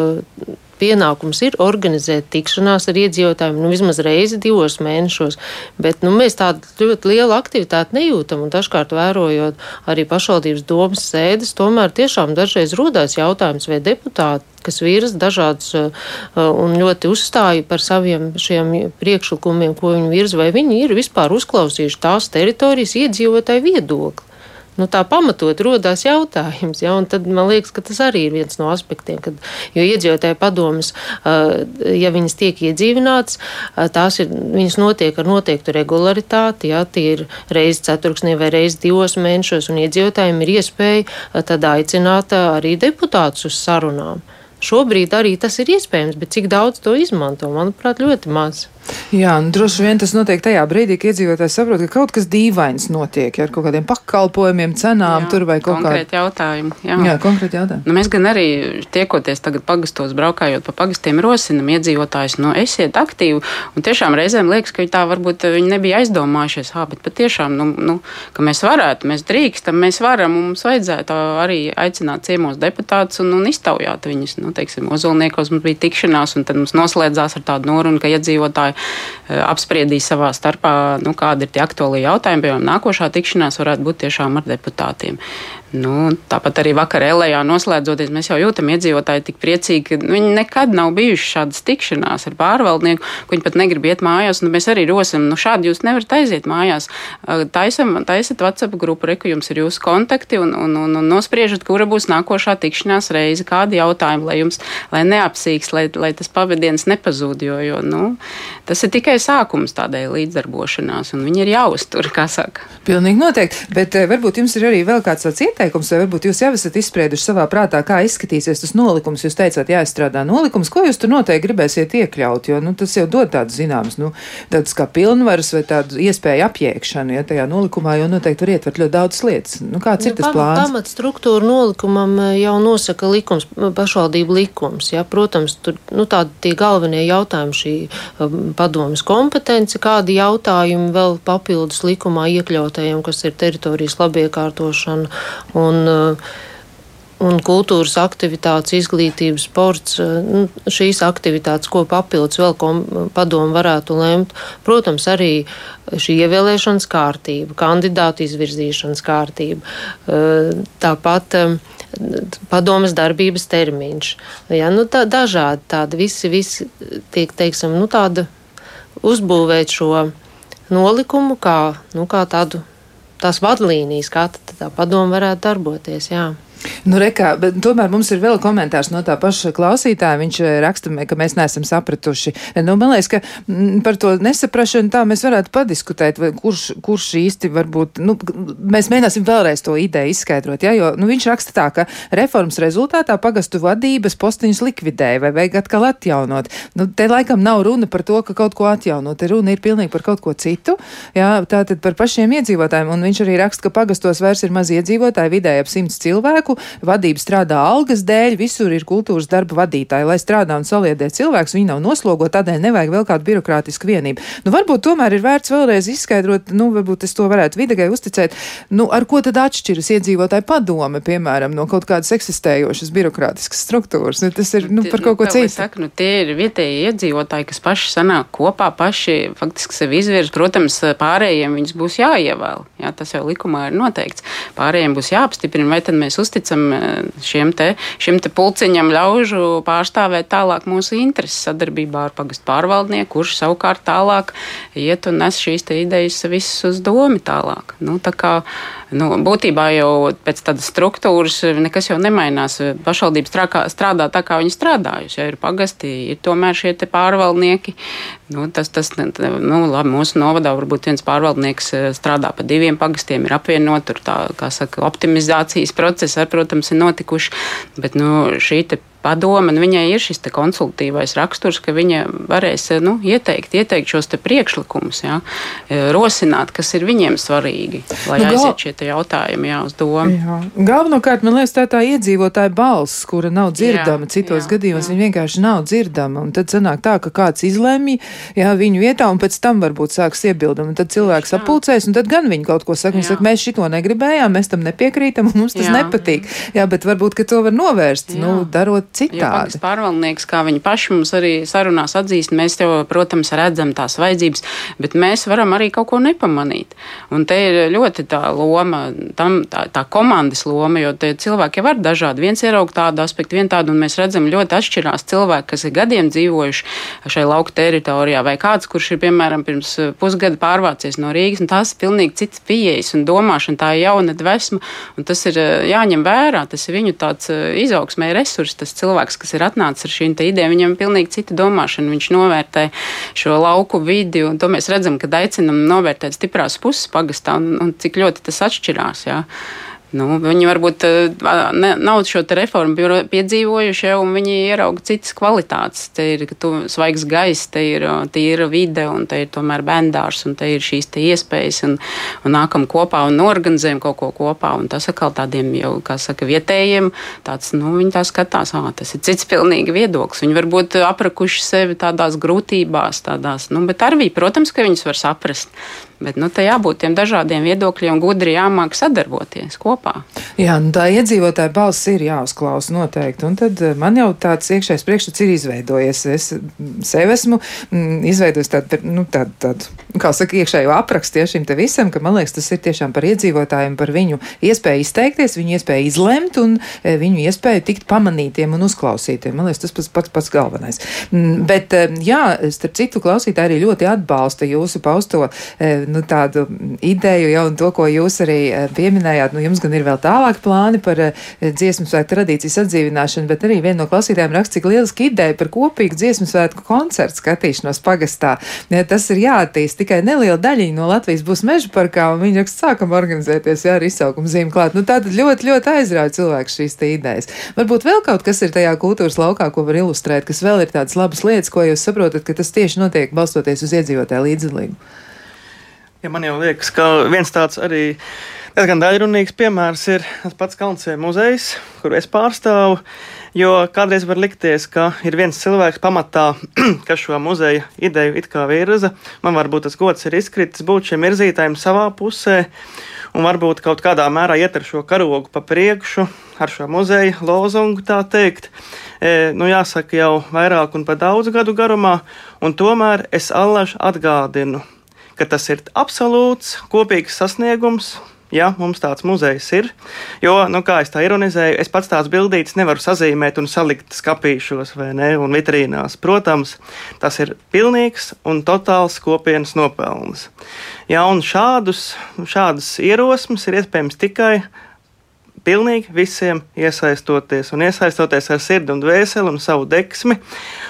pienākums ir organizēt tikšanās ar iedzīvotājiem nu, vismaz reizi divos mēnešos. Bet nu, mēs tādu ļoti lielu aktivitāti nejūtam. Dažkārt vērojot arī pašvaldības domas sēdes, tomēr tiešām dažreiz rodās jautājums, vai deputāti kas virza dažādus uh, un ļoti uzstāja par saviem šiem priekšlikumiem, ko viņi virza, vai viņi ir vispār uzklausījuši tās teritorijas iedzīvotāju viedokli nu, tā pamatot rodās jautājums. Ja, tad man liekas, ka tas arī ir viens no aspektiem, kad, jo iedzīvotāju padomas, ja viņas tiek iedzīvinātas, tās ir, viņas notiek ar noteiktu regularitāti, ja tie ir reizi ceturksnī vai reizi divos mēnešos, un iedzīvotājiem ir iespēja tad aicināt arī deputātus uz sarunām. Šobrīd arī tas ir iespējams, bet cik daudz to izmanto, manuprāt, ļoti maz. Jā, nu, droši vien tas notiek tajā brīdī, kad iedzīvotājs saprot, ka kaut kas dīvains notiek ja, ar kaut kādiem pakalpojumiem, cenām, jā, tur vai kaut kādā konkrēta jautājuma. Jā, jā konkrēti jautājumi. Nu, mēs gan arī tiekoties tagad pagastos, braukājot pa pagastiem, rosinam iedzīvotājus, nu, esiet aktīvi. Un tiešām reizēm liekas, ka tā varbūt viņi nebija aizdomājušies, ah, bet patiešām, nu, nu, ka mēs varētu, mēs drīkstam, mēs varam, mums vajadzētu arī aicināt ciemos deputātus un, un iztaujāt viņus. Nu, teiksim, Ozolniekos mums bija tikšanās, un tad mums noslēdzās ar tādu norunu, ka iedzīvotāji apspriedīs savā starpā, nu, kādi ir tie aktuālie jautājumi. Piemēram, nākošā tikšanās varētu būt tiešām ar deputātiem. Nu, tāpat arī vakar Elējā noslēdzoties, mēs jau jūtam iedzīvotāji tik priecīgi, ka viņi nekad nav bijuši šādas tikšanās ar pārvaldnieku, ka viņi pat negrib iet mājās. Nu, mēs arī rosim, nu šādi jūs nevarat aiziet mājās. Taisam, taisat WhatsApp grupu, reku jums ir jūsu kontakti un, un, un, un nospriežat, kura būs nākošā tikšanās reize, kādi jautājumi, lai jums, lai neapsīks, lai, lai tas pavadiens nepazūd, jo, jo nu, tas ir tikai sākums tādai līdzdarbošanās, un viņi ir jāuztur, kā saka. Pilnīgi noteikti, bet varbūt jums ir arī vēl kāds tāds ieteikums ieteikums, vai varbūt jūs jau esat izsprieduši savā prātā, kā izskatīsies tas nolikums. Jūs teicāt, jāizstrādā nolikums, ko jūs tur noteikti gribēsiet iekļaut, jo nu, tas jau dod tādas zināmas, nu, tādas kā pilnvaras vai tādu iespēju apjēgšanu, ja tajā nolikumā jau noteikti var ietvert ļoti daudz lietas. Nu, kāds nu, ir tas pam, plāns? Pamat struktūra nolikumam eh, jau nosaka likums, pašvaldību likums. Ja? Protams, tur nu, tādi tie galvenie jautājumi šī padomas kompetence, kādi jautājumi vēl papildus likumā iekļautajiem, kas ir teritorijas labiekārtošana un, uh, un kultūras aktivitātes, izglītības, sports, uh, nu, šīs aktivitātes, ko papildus vēl padomu varētu lemt. Protams, arī šī ievēlēšanas kārtība, kandidātu izvirzīšanas kārtība, uh, tāpat padomas darbības termiņš. Ja, nu, tā, dažādi tādi visi, visi tiek, teiksim, nu, tāda uzbūvēt šo nolikumu kā, nu, kā tādu tās vadlīnijas, kā tā padoma varētu darboties. Jā. Nu, rekā, tomēr mums ir vēl komentārs no tā paša klausītāja. Viņš eh, raksta, ka mēs neesam sapratuši. Nu, man liekas, ka m, par to nesaprašanu tā mēs varētu padiskutēt, kurš, kurš īsti varbūt, nu, mēs mēģināsim vēlreiz to ideju izskaidrot, ja, jo, nu, viņš raksta tā, ka reformas rezultātā pagastu vadības postiņus likvidēja vai vajag atkal atjaunot. Nu, te laikam nav runa par to, ka kaut ko atjaunot, te runa ir pilnīgi par kaut ko citu, jā, tātad par pašiem iedzīvotājiem, un viņš arī raksta, ka pagastos vairs ir maz iedzīvotāji, vidēji ap simts cilvēku, cilvēku, vadība strādā algas dēļ, visur ir kultūras darba vadītāji, lai strādā un saliedē cilvēks, viņi nav noslogot, tādēļ nevajag vēl kādu birokrātisku vienību. Nu, varbūt tomēr ir vērts vēlreiz izskaidrot, nu, varbūt es to varētu videgai uzticēt, nu, ar ko tad atšķiras iedzīvotāji padome, piemēram, no kaut kādas eksistējošas birokrātiskas struktūras. Nu, tas ir, nu, par kaut ko citu. Saku, nu, tie ir vietēji iedzīvotāji, kas paši sanāk kopā, paši faktiski sevi izvirz. Protams, pārējiem viņus būs jāievēl. Jā, tas jau likumā ir noteikts. Pārējiem būs jāapstiprina, vai tad mēs uzticam uzticam eh, šiem te, šim te pulciņam ļaužu pārstāvēt tālāk mūsu intereses sadarbībā ar pagastu pārvaldnieku, kurš savukārt tālāk iet un nes šīs idejas visas uz domi tālāk. Nu, tā kā, nu, būtībā jau pēc tādas struktūras nekas jau nemainās. Pašvaldības strādā tā, kā viņi strādājuši. Ja ir pagasti, ir tomēr šie pārvaldnieki. Nu, tas, tas, nu, labi, mūsu novadā varbūt viens pārvaldnieks eh, strādā pa diviem pagastiem, ir apvienot, tur tā, kā saka, optimizācijas process, ar, protams, ir notikuši, bet, nu, šī te padoma, un viņai ir šis konsultīvais raksturs, ka viņa varēs nu, ieteikt, ieteikt šos priekšlikumus, jā, e, rosināt, kas ir viņiem svarīgi, lai nu, gal... aiziet šie jautājumi jā, uz domu. Jā. Galvenokārt, man liekas, tā tā iedzīvotāja balss, kura nav dzirdama, jā, citos jā, gadījumos jā. viņa vienkārši nav dzirdama, un tad sanāk tā, ka kāds izlēmj jā, viņu vietā, un pēc tam varbūt sāks iebildumi, un tad cilvēks apulcēs, un tad gan viņi kaut ko saka, viņi saka, mēs šito negribējām, mēs tam nepiekrītam, un mums tas jā. nepatīk. Jā, bet varbūt, ka to var novērst, jā. nu, darot citādi. Pārvaldnieks, kā viņi paši mums arī sarunās atzīst, mēs jau, protams, redzam tās vajadzības, bet mēs varam arī kaut ko nepamanīt. Un te ir ļoti tā loma, tam, tā, tā komandas loma, jo cilvēki var dažādi. Viens ieraug tādu aspektu, vien tādu, un mēs redzam ļoti atšķirās cilvēki, kas ir gadiem dzīvojuši šai lauku teritorijā, vai kāds, kurš ir, piemēram, pirms pusgada pārvācies no Rīgas, un tās ir pilnīgi cits pieejas un domāšana, tā ir jauna dvesma, un tas ir jāņem vērā, tas ir viņu tāds izaugsmē resurs, tas cilvēks, kas ir atnācis ar šīm idejām, viņam ir pilnīgi cita domāšana. Viņš novērtē šo lauku vidi, un to mēs redzam, kad aicinam novērtēt stiprās puses pagastā un, un cik ļoti tas atšķirās. Jā. Nu, viņi varbūt eh, ne, nav šo reformu piedzīvojuši, jau, un viņi ierauga citas kvalitātes. Te ir svaigs gaiss, te ir tīra vide, un te ir tomēr bendārs, un te ir šīs te iespējas, un, un nākam kopā un organizējam kaut ko kopā. Un tas atkal tādiem jau, kā saka, vietējiem, tāds, nu, viņi tā skatās, ā, tas ir cits pilnīgi viedoklis. Viņi varbūt aprakuši sevi tādās grūtībās, tādās, nu, bet arī, protams, ka viņus var saprast. Bet nu, tā jābūt tiem dažādiem viedokļiem, gudri jāmāk sadarboties kopā. Jā, nu tā iedzīvotāja balss ir jāuzklausa noteikti. Un tad eh, man jau tāds iekšējais priekšstats ir izveidojies. Es sev esmu mm, izveidojis tādu, nu, tādu, tādu, kā saka, iekšējo aprakstu ja, šim te visam, ka man liekas, tas ir tiešām par iedzīvotājiem, par viņu iespēju izteikties, viņu iespēju izlemt un e, viņu iespēju tikt pamanītiem un uzklausītiem. Man liekas, tas pats pats, pats galvenais. Mm, bet, e, jā, starp citu, klausītāji arī ļoti atbalsta jūsu pausto e, nu, tādu ideju jau un to, ko jūs arī pieminējāt. Nu, jums gan ir vēl tālāk plāni par dziesmu svētku tradīcijas atdzīvināšanu, bet arī viena no klausītājiem raksta, cik lieliski ideja par kopīgu dziesmu svētku koncertu skatīšanos pagastā. Ja, tas ir jāattīst, tikai neliela daļiņa no Latvijas būs meža parkā, un viņi raksta, sākam organizēties, jā, ar izsaukumu zīmi klāt. Nu, tā tad ļoti, ļoti aizrauja cilvēku šīs idejas. Varbūt vēl kaut kas ir tajā kultūras laukā, ko var ilustrēt, kas vēl ir tādas labas lietas, ko jūs saprotat, ka tas tieši notiek balstoties uz iedzīvotāju līdzdalību. Ja man jau liekas, ka viens tāds arī diezgan daļrunīgs piemērs ir tas pats Kalnsē muzejs, kuru es pārstāvu. Jo kādreiz var likties, ka ir viens cilvēks pamatā, kas šo muzeja ideju it kā virza. Man varbūt tas gods ir izkritis būt šiem virzītājiem savā pusē, un varbūt kaut kādā mērā iet ar šo karogu pa priekšu, ar šo muzeja lozungu tā teikt. E, nu, jāsaka, jau vairāk un pa daudz gadu garumā, un tomēr es allaž atgādinu, ka tas ir absolūts kopīgs sasniegums ja mums tāds muzejs ir. Jo, nu, kā es tā ironizēju, es pats tās bildītas nevaru sazīmēt un salikt skapīšos vai ne, un vitrīnās. Protams, tas ir pilnīgs un totāls kopienas nopelns. Ja, un šādus, šādas ierosmes ir iespējams tikai pilnīgi visiem iesaistoties un iesaistoties ar sirdi un dvēseli un savu deksmi.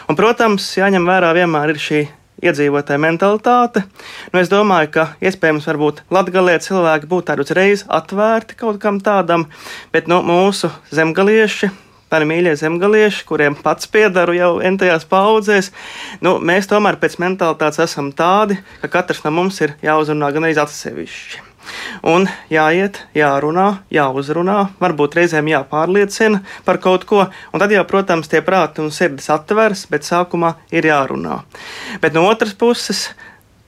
Un, protams, jāņem vērā vienmēr ir šī iedzīvotāja mentalitāte. Nu, es domāju, ka iespējams, latgalie cilvēki būtu tādi uzreiz atvērti kaut kam tādam, bet nu, mūsu zemgalieši. Mani mīļie zemgalieši, kuriem pats piedaru jau entajās paudzēs, nu, mēs tomēr pēc mentalitātes esam tādi, ka katrs no mums ir jāuzrunā gan arī atsevišķi. Un jāiet, jārunā, jāuzrunā, varbūt reizēm jāpārliecina par kaut ko, un tad jau, protams, tie prāti un sirdis atveras, bet sākumā ir jārunā. Bet no otras puses,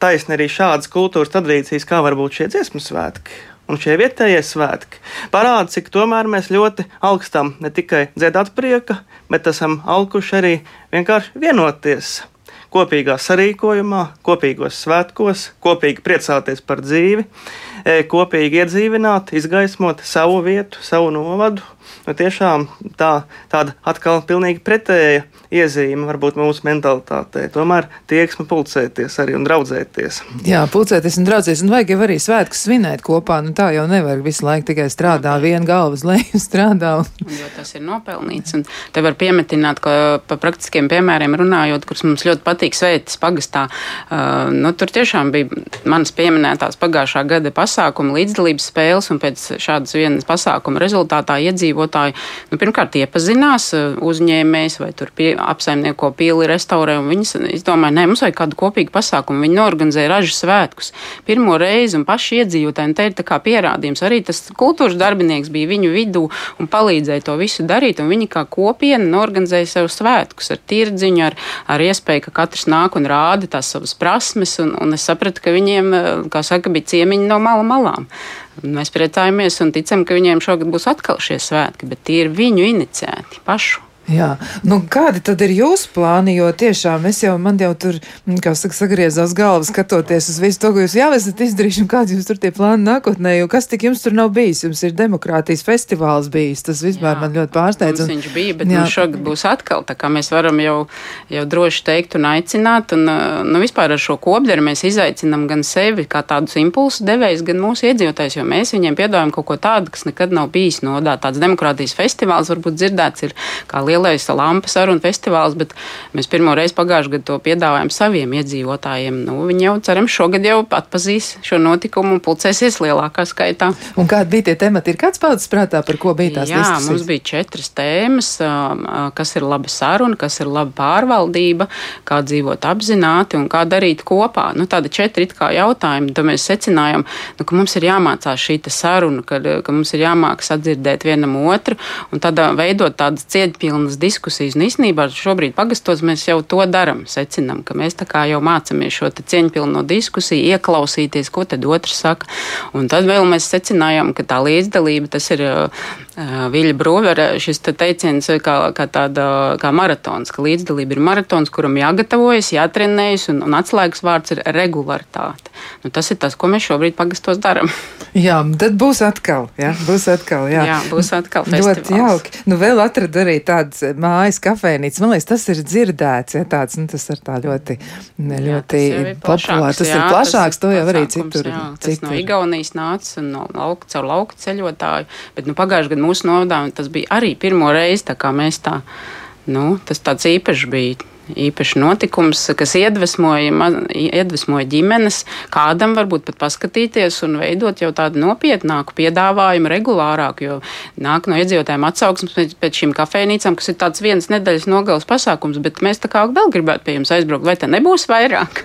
taisni arī šādas kultūras tradīcijas, kā varbūt šie dziesmu svētki. Un šie vietējie svētki parāda, cik tomēr mēs ļoti augstam ne tikai dziedāt prieka, bet esam auguši arī vienkārši vienoties kopīgā sarīkojumā, kopīgos svētkos, kopīgi priecāties par dzīvi, kopīgi iedzīvināt, izgaismot savu vietu, savu novadu. Nu, tiešām tā, tāda atkal pilnīgi pretēja iezīme varbūt mūsu mentalitātei. Tomēr tieksme pulcēties arī un draudzēties. Jā, pulcēties un draudzēties. Un vajag jau arī svētkus svinēt kopā. Nu, tā jau nevar visu laiku tikai strādā, viena galvas leju strādā. Un... Jo tas ir nopelnīts. Un te var piemetināt, ka pa praktiskiem piemēriem runājot, kurus mums ļoti patīk svētas pagastā, uh, nu, tur tiešām bija manas pieminētās pagājušā gada pasākuma līdzdalības spēles un pēc šādas vienas pasākuma rezultātā iedzīvotāji, nu, pirmkārt iepazinās uzņēmējs vai pie, apsaimnieko pili, restaurē, un viņas izdomāja, nē, mums vajag kādu kopīgu pasākumu. Viņi norganizēja ražu svētkus pirmo reizi, un paši iedzīvotāji, un te ir tā kā pierādījums. Arī tas kultūras darbinieks bija viņu vidū un palīdzēja to visu darīt, un viņi kā kopiena norganizēja sev svētkus ar tirdziņu, ar, ar iespēju, ka katrs nāk un rāda tās savas prasmes, un, un es sapratu, ka viņiem, kā saka, bija ciemiņi no mala malām. Mēs priecājamies un ticam, ka viņiem šogad būs atkal šie svētki, bet tie ir viņu iniciēti pašu. Jā, nu kādi tad ir jūsu plāni, jo tiešām es jau, man jau tur, mm, kā saka, sagriezās galvas skatoties uz visu to, ko jūs jau esat izdarījuši un kādi jūs tur tie plāni nākotnē, jo kas tik jums tur nav bijis? Jums ir demokrātijas festivāls bijis, tas vispār jā, man ļoti pārsteidz. Un, viņš bija, bet jā. nu šogad būs atkal, tā kā mēs varam jau, jau droši teikt un aicināt, un nu vispār ar šo kopderu mēs izaicinam gan sevi kā tādus impulsu devējus, gan mūsu iedzīvotājs, jo mēs viņiem piedāvājam kaut ko tādu, kas nekad nav bijis nodā. Tāds demokrātijas festivāls varbūt dzirdēts ir kā liela lielais lampu sarunu festivāls, bet mēs pirmo reizi pagājušajā gadā to piedāvājam saviem iedzīvotājiem. Nu, viņi jau, cerams, šogad jau atpazīs šo notikumu un pulcēsies lielākā skaitā. Un kādi bija tie temati? Ir kāds palicis prātā, par ko bija tās Jā, diskusijas? mums bija četras tēmas, kas ir laba saruna, kas ir laba pārvaldība, kā dzīvot apzināti un kā darīt kopā. Nu, tāda četri it kā jautājumi, tad mēs secinājām, nu, ka mums ir jāmācās šī saruna, ka, ka mums ir jāmāk sadzirdēt vienam otru un tādā veidot tādas cietpilnas jēgpilnas diskusijas. Un īstenībā šobrīd pagastos mēs jau to darām, secinām, ka mēs tā kā jau mācāmies šo cieņpilno diskusiju, ieklausīties, ko tad otrs saka. Un tad vēl mēs secinājām, ka tā līdzdalība tas ir Viļa Brūvera šis te teiciens kā, kā tāda kā maratons, ka līdzdalība ir maratons, kuram jāgatavojas, jātrenējas, un, un atslēgas vārds ir regularitāte. Nu, tas ir tas, ko mēs šobrīd pagastos darām. Jā, tad būs atkal, jā, būs atkal, jā. jā būs atkal festivāls. Ļoti jauki. Nu, vēl atradu arī tādas mājas kafēnītes. Man liekas, tas ir dzirdēts, ja tāds, nu, tas ir tā ļoti, ļoti populārs. Tas jā, ir plašāks, tas to jau arī citur. Jā, tas citur. no Igaunijas nāca un no lauka, caur lauku ceļotāju, bet, nu, pagājuši gadu mūsu novadā, un tas bija arī pirmo reizi, tā kā mēs tā, nu, tas tāds īpašs bija īpašs notikums, kas iedvesmoja, iedvesmoja ģimenes, kādam varbūt pat paskatīties un veidot jau tādu nopietnāku piedāvājumu regulārāku, jo nāk no iedzīvotājiem atsauksmes pēc šīm kafejnīcām, kas ir tāds viens nedēļas nogales pasākums, bet mēs tā kā vēl gribētu pie jums aizbraukt, vai te nebūs vairāk?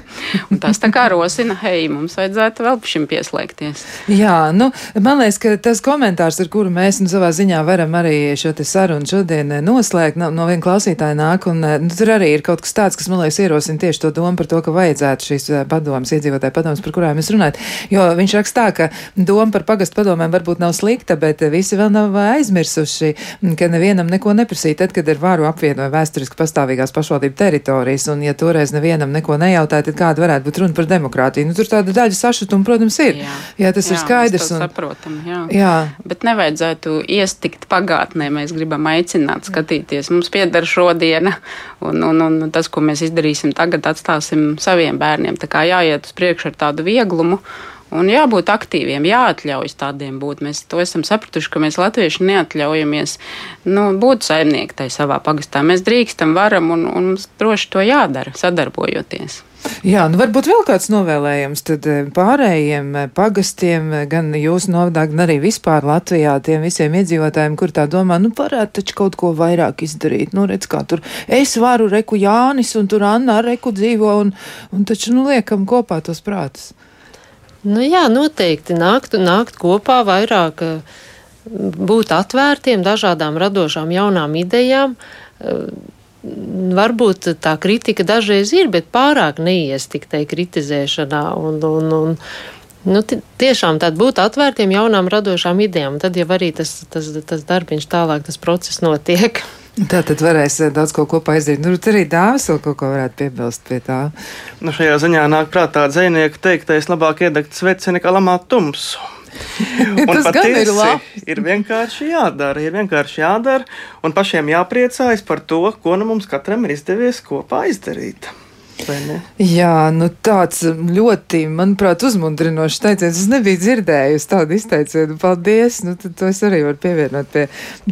Un tas tā kā rosina, hei, mums vajadzētu vēl šim pieslēgties. Jā, nu, man liekas, ka tas komentārs, ar kuru mēs nu, savā ziņā varam arī šo te sarunu šodien noslēgt, no, no viena klausītāja nāk, un nu, tur arī ir kaut kas tāds, kas man liekas ierosina tieši to domu par to, ka vajadzētu šīs eh, padomas, iedzīvotāju padomas, par kurām jūs runājat. Jo viņš raksta tā, ka doma par pagastu padomēm varbūt nav slikta, bet visi vēl nav aizmirsuši, ka nevienam neko neprasīt, tad, kad ir varu apvienoja vēsturiski pastāvīgās pašvaldību teritorijas, un ja toreiz nevienam neko nejautāja, tad kāda varētu būt runa par demokrātiju? Nu, tur tāda daļa sašutuma, protams, ir. Jā, jā tas jā, ir skaidrs. Un... Saprotam, jā. jā. Bet nevajadzētu iestikt pagātnē, mēs gribam aicināt skatīties. Mums pieder šodiena, un, un, un un tas, ko mēs izdarīsim tagad, atstāsim saviem bērniem. Tā kā jāiet uz priekšu ar tādu vieglumu. Un jābūt aktīviem, jāatļaujas tādiem būt. Mēs to esam sapratuši, ka mēs latvieši neatļaujamies nu, būt saimnieki tajā savā pagastā. Mēs drīkstam, varam un, un mums droši to jādara, sadarbojoties. Jā, nu varbūt vēl kāds novēlējums tad eh, pārējiem eh, pagastiem, eh, gan jūsu novadā, gan arī vispār Latvijā, tiem visiem iedzīvotājiem, kur tā domā, nu varētu taču kaut ko vairāk izdarīt. Nu, redz, kā tur es varu, reku Jānis, un tur Anna reku dzīvo, un, un taču, nu, liekam kopā tos prātus. Nu jā, noteikti nākt, nākt kopā vairāk, būt atvērtiem dažādām radošām jaunām idejām varbūt tā kritika dažreiz ir, bet pārāk neies tik tai kritizēšanā. Un, un, un, Nu, tiešām tād būt atvērtiem jaunām radošām idejām, tad jau arī tas, tas, tas darbiņš tālāk, tas process notiek. Tā tad varēs eh, daudz ko kopā izdarīt. Nu, tur arī dāvis vēl kaut ko varētu piebilst pie tā. Nu, šajā ziņā nāk prātā dzēnieku teiktais labāk iedegt sveci nekā lamāt tumsu. Tas gan ir labi. Ir vienkārši jādara, ir vienkārši jādara, un pašiem jāpriecājas par to, ko nu mums katram ir izdevies kopā izdarīt. Jā, nu tāds ļoti, manuprāt, uzmundrinošs teiciens. Es nebiju dzirdējusi tādu izteicienu. Paldies! Nu, tad to es arī varu pievienot pie,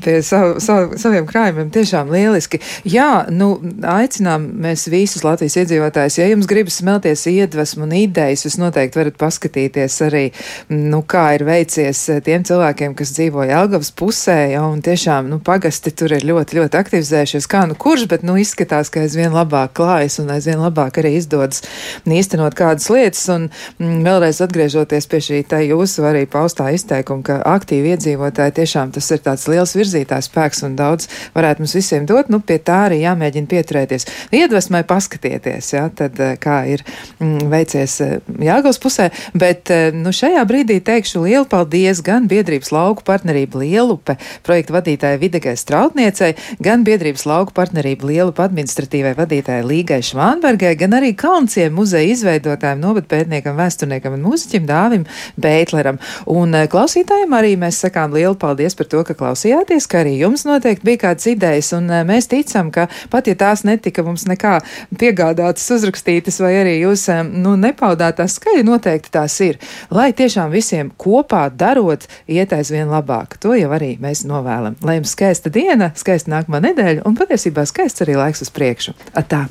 pie savu, savu, saviem krājumiem. Tiešām lieliski. Jā, nu, aicinām mēs visus Latvijas iedzīvotājus. Ja jums gribas smelties iedvesmu un idejas, jūs noteikti varat paskatīties arī, nu, kā ir veicies tiem cilvēkiem, kas dzīvo Jelgavas pusē. Ja, un tiešām, nu, pagasti tur ir ļoti, ļoti aktivizējušies. Kā nu kurš, bet, nu, izskatās, ka aizvien labāk klājas un aizvien labāk labāk arī izdodas īstenot kādas lietas. Un mm, vēlreiz atgriežoties pie šī tā jūsu arī paustā izteikuma, ka aktīvi iedzīvotāji tiešām tas ir tāds liels virzītājs spēks un daudz varētu mums visiem dot, nu pie tā arī jāmēģina pieturēties. Iedvesmai paskatieties, jā, tad eh, kā ir mm, veicies eh, Jāgals pusē, bet eh, nu šajā brīdī teikšu lielu paldies gan biedrības lauku partnerību Lielupe projekta vadītāja Videgai Strautniecei, gan biedrības lauku partnerību Lielupe administratīvai vadītāja Līgai Švānbergai Rīgai, gan arī Kaunciem muzeja izveidotājiem, novadpētniekam, vēsturniekam un mūziķim Dāvim Beitleram. Un eh, klausītājiem arī mēs sakām lielu paldies par to, ka klausījāties, ka arī jums noteikti bija kādas idejas, un eh, mēs ticam, ka pat ja tās netika mums nekā piegādātas, uzrakstītas, vai arī jūs eh, nu, nepaudāt tās skaļi, noteikti tās ir. Lai tiešām visiem kopā darot, iet aizvien labāk. To jau arī mēs novēlam. Lai jums skaista diena, skaista nākamā nedēļa un patiesībā skaists arī laiks uz priekšu. Atā!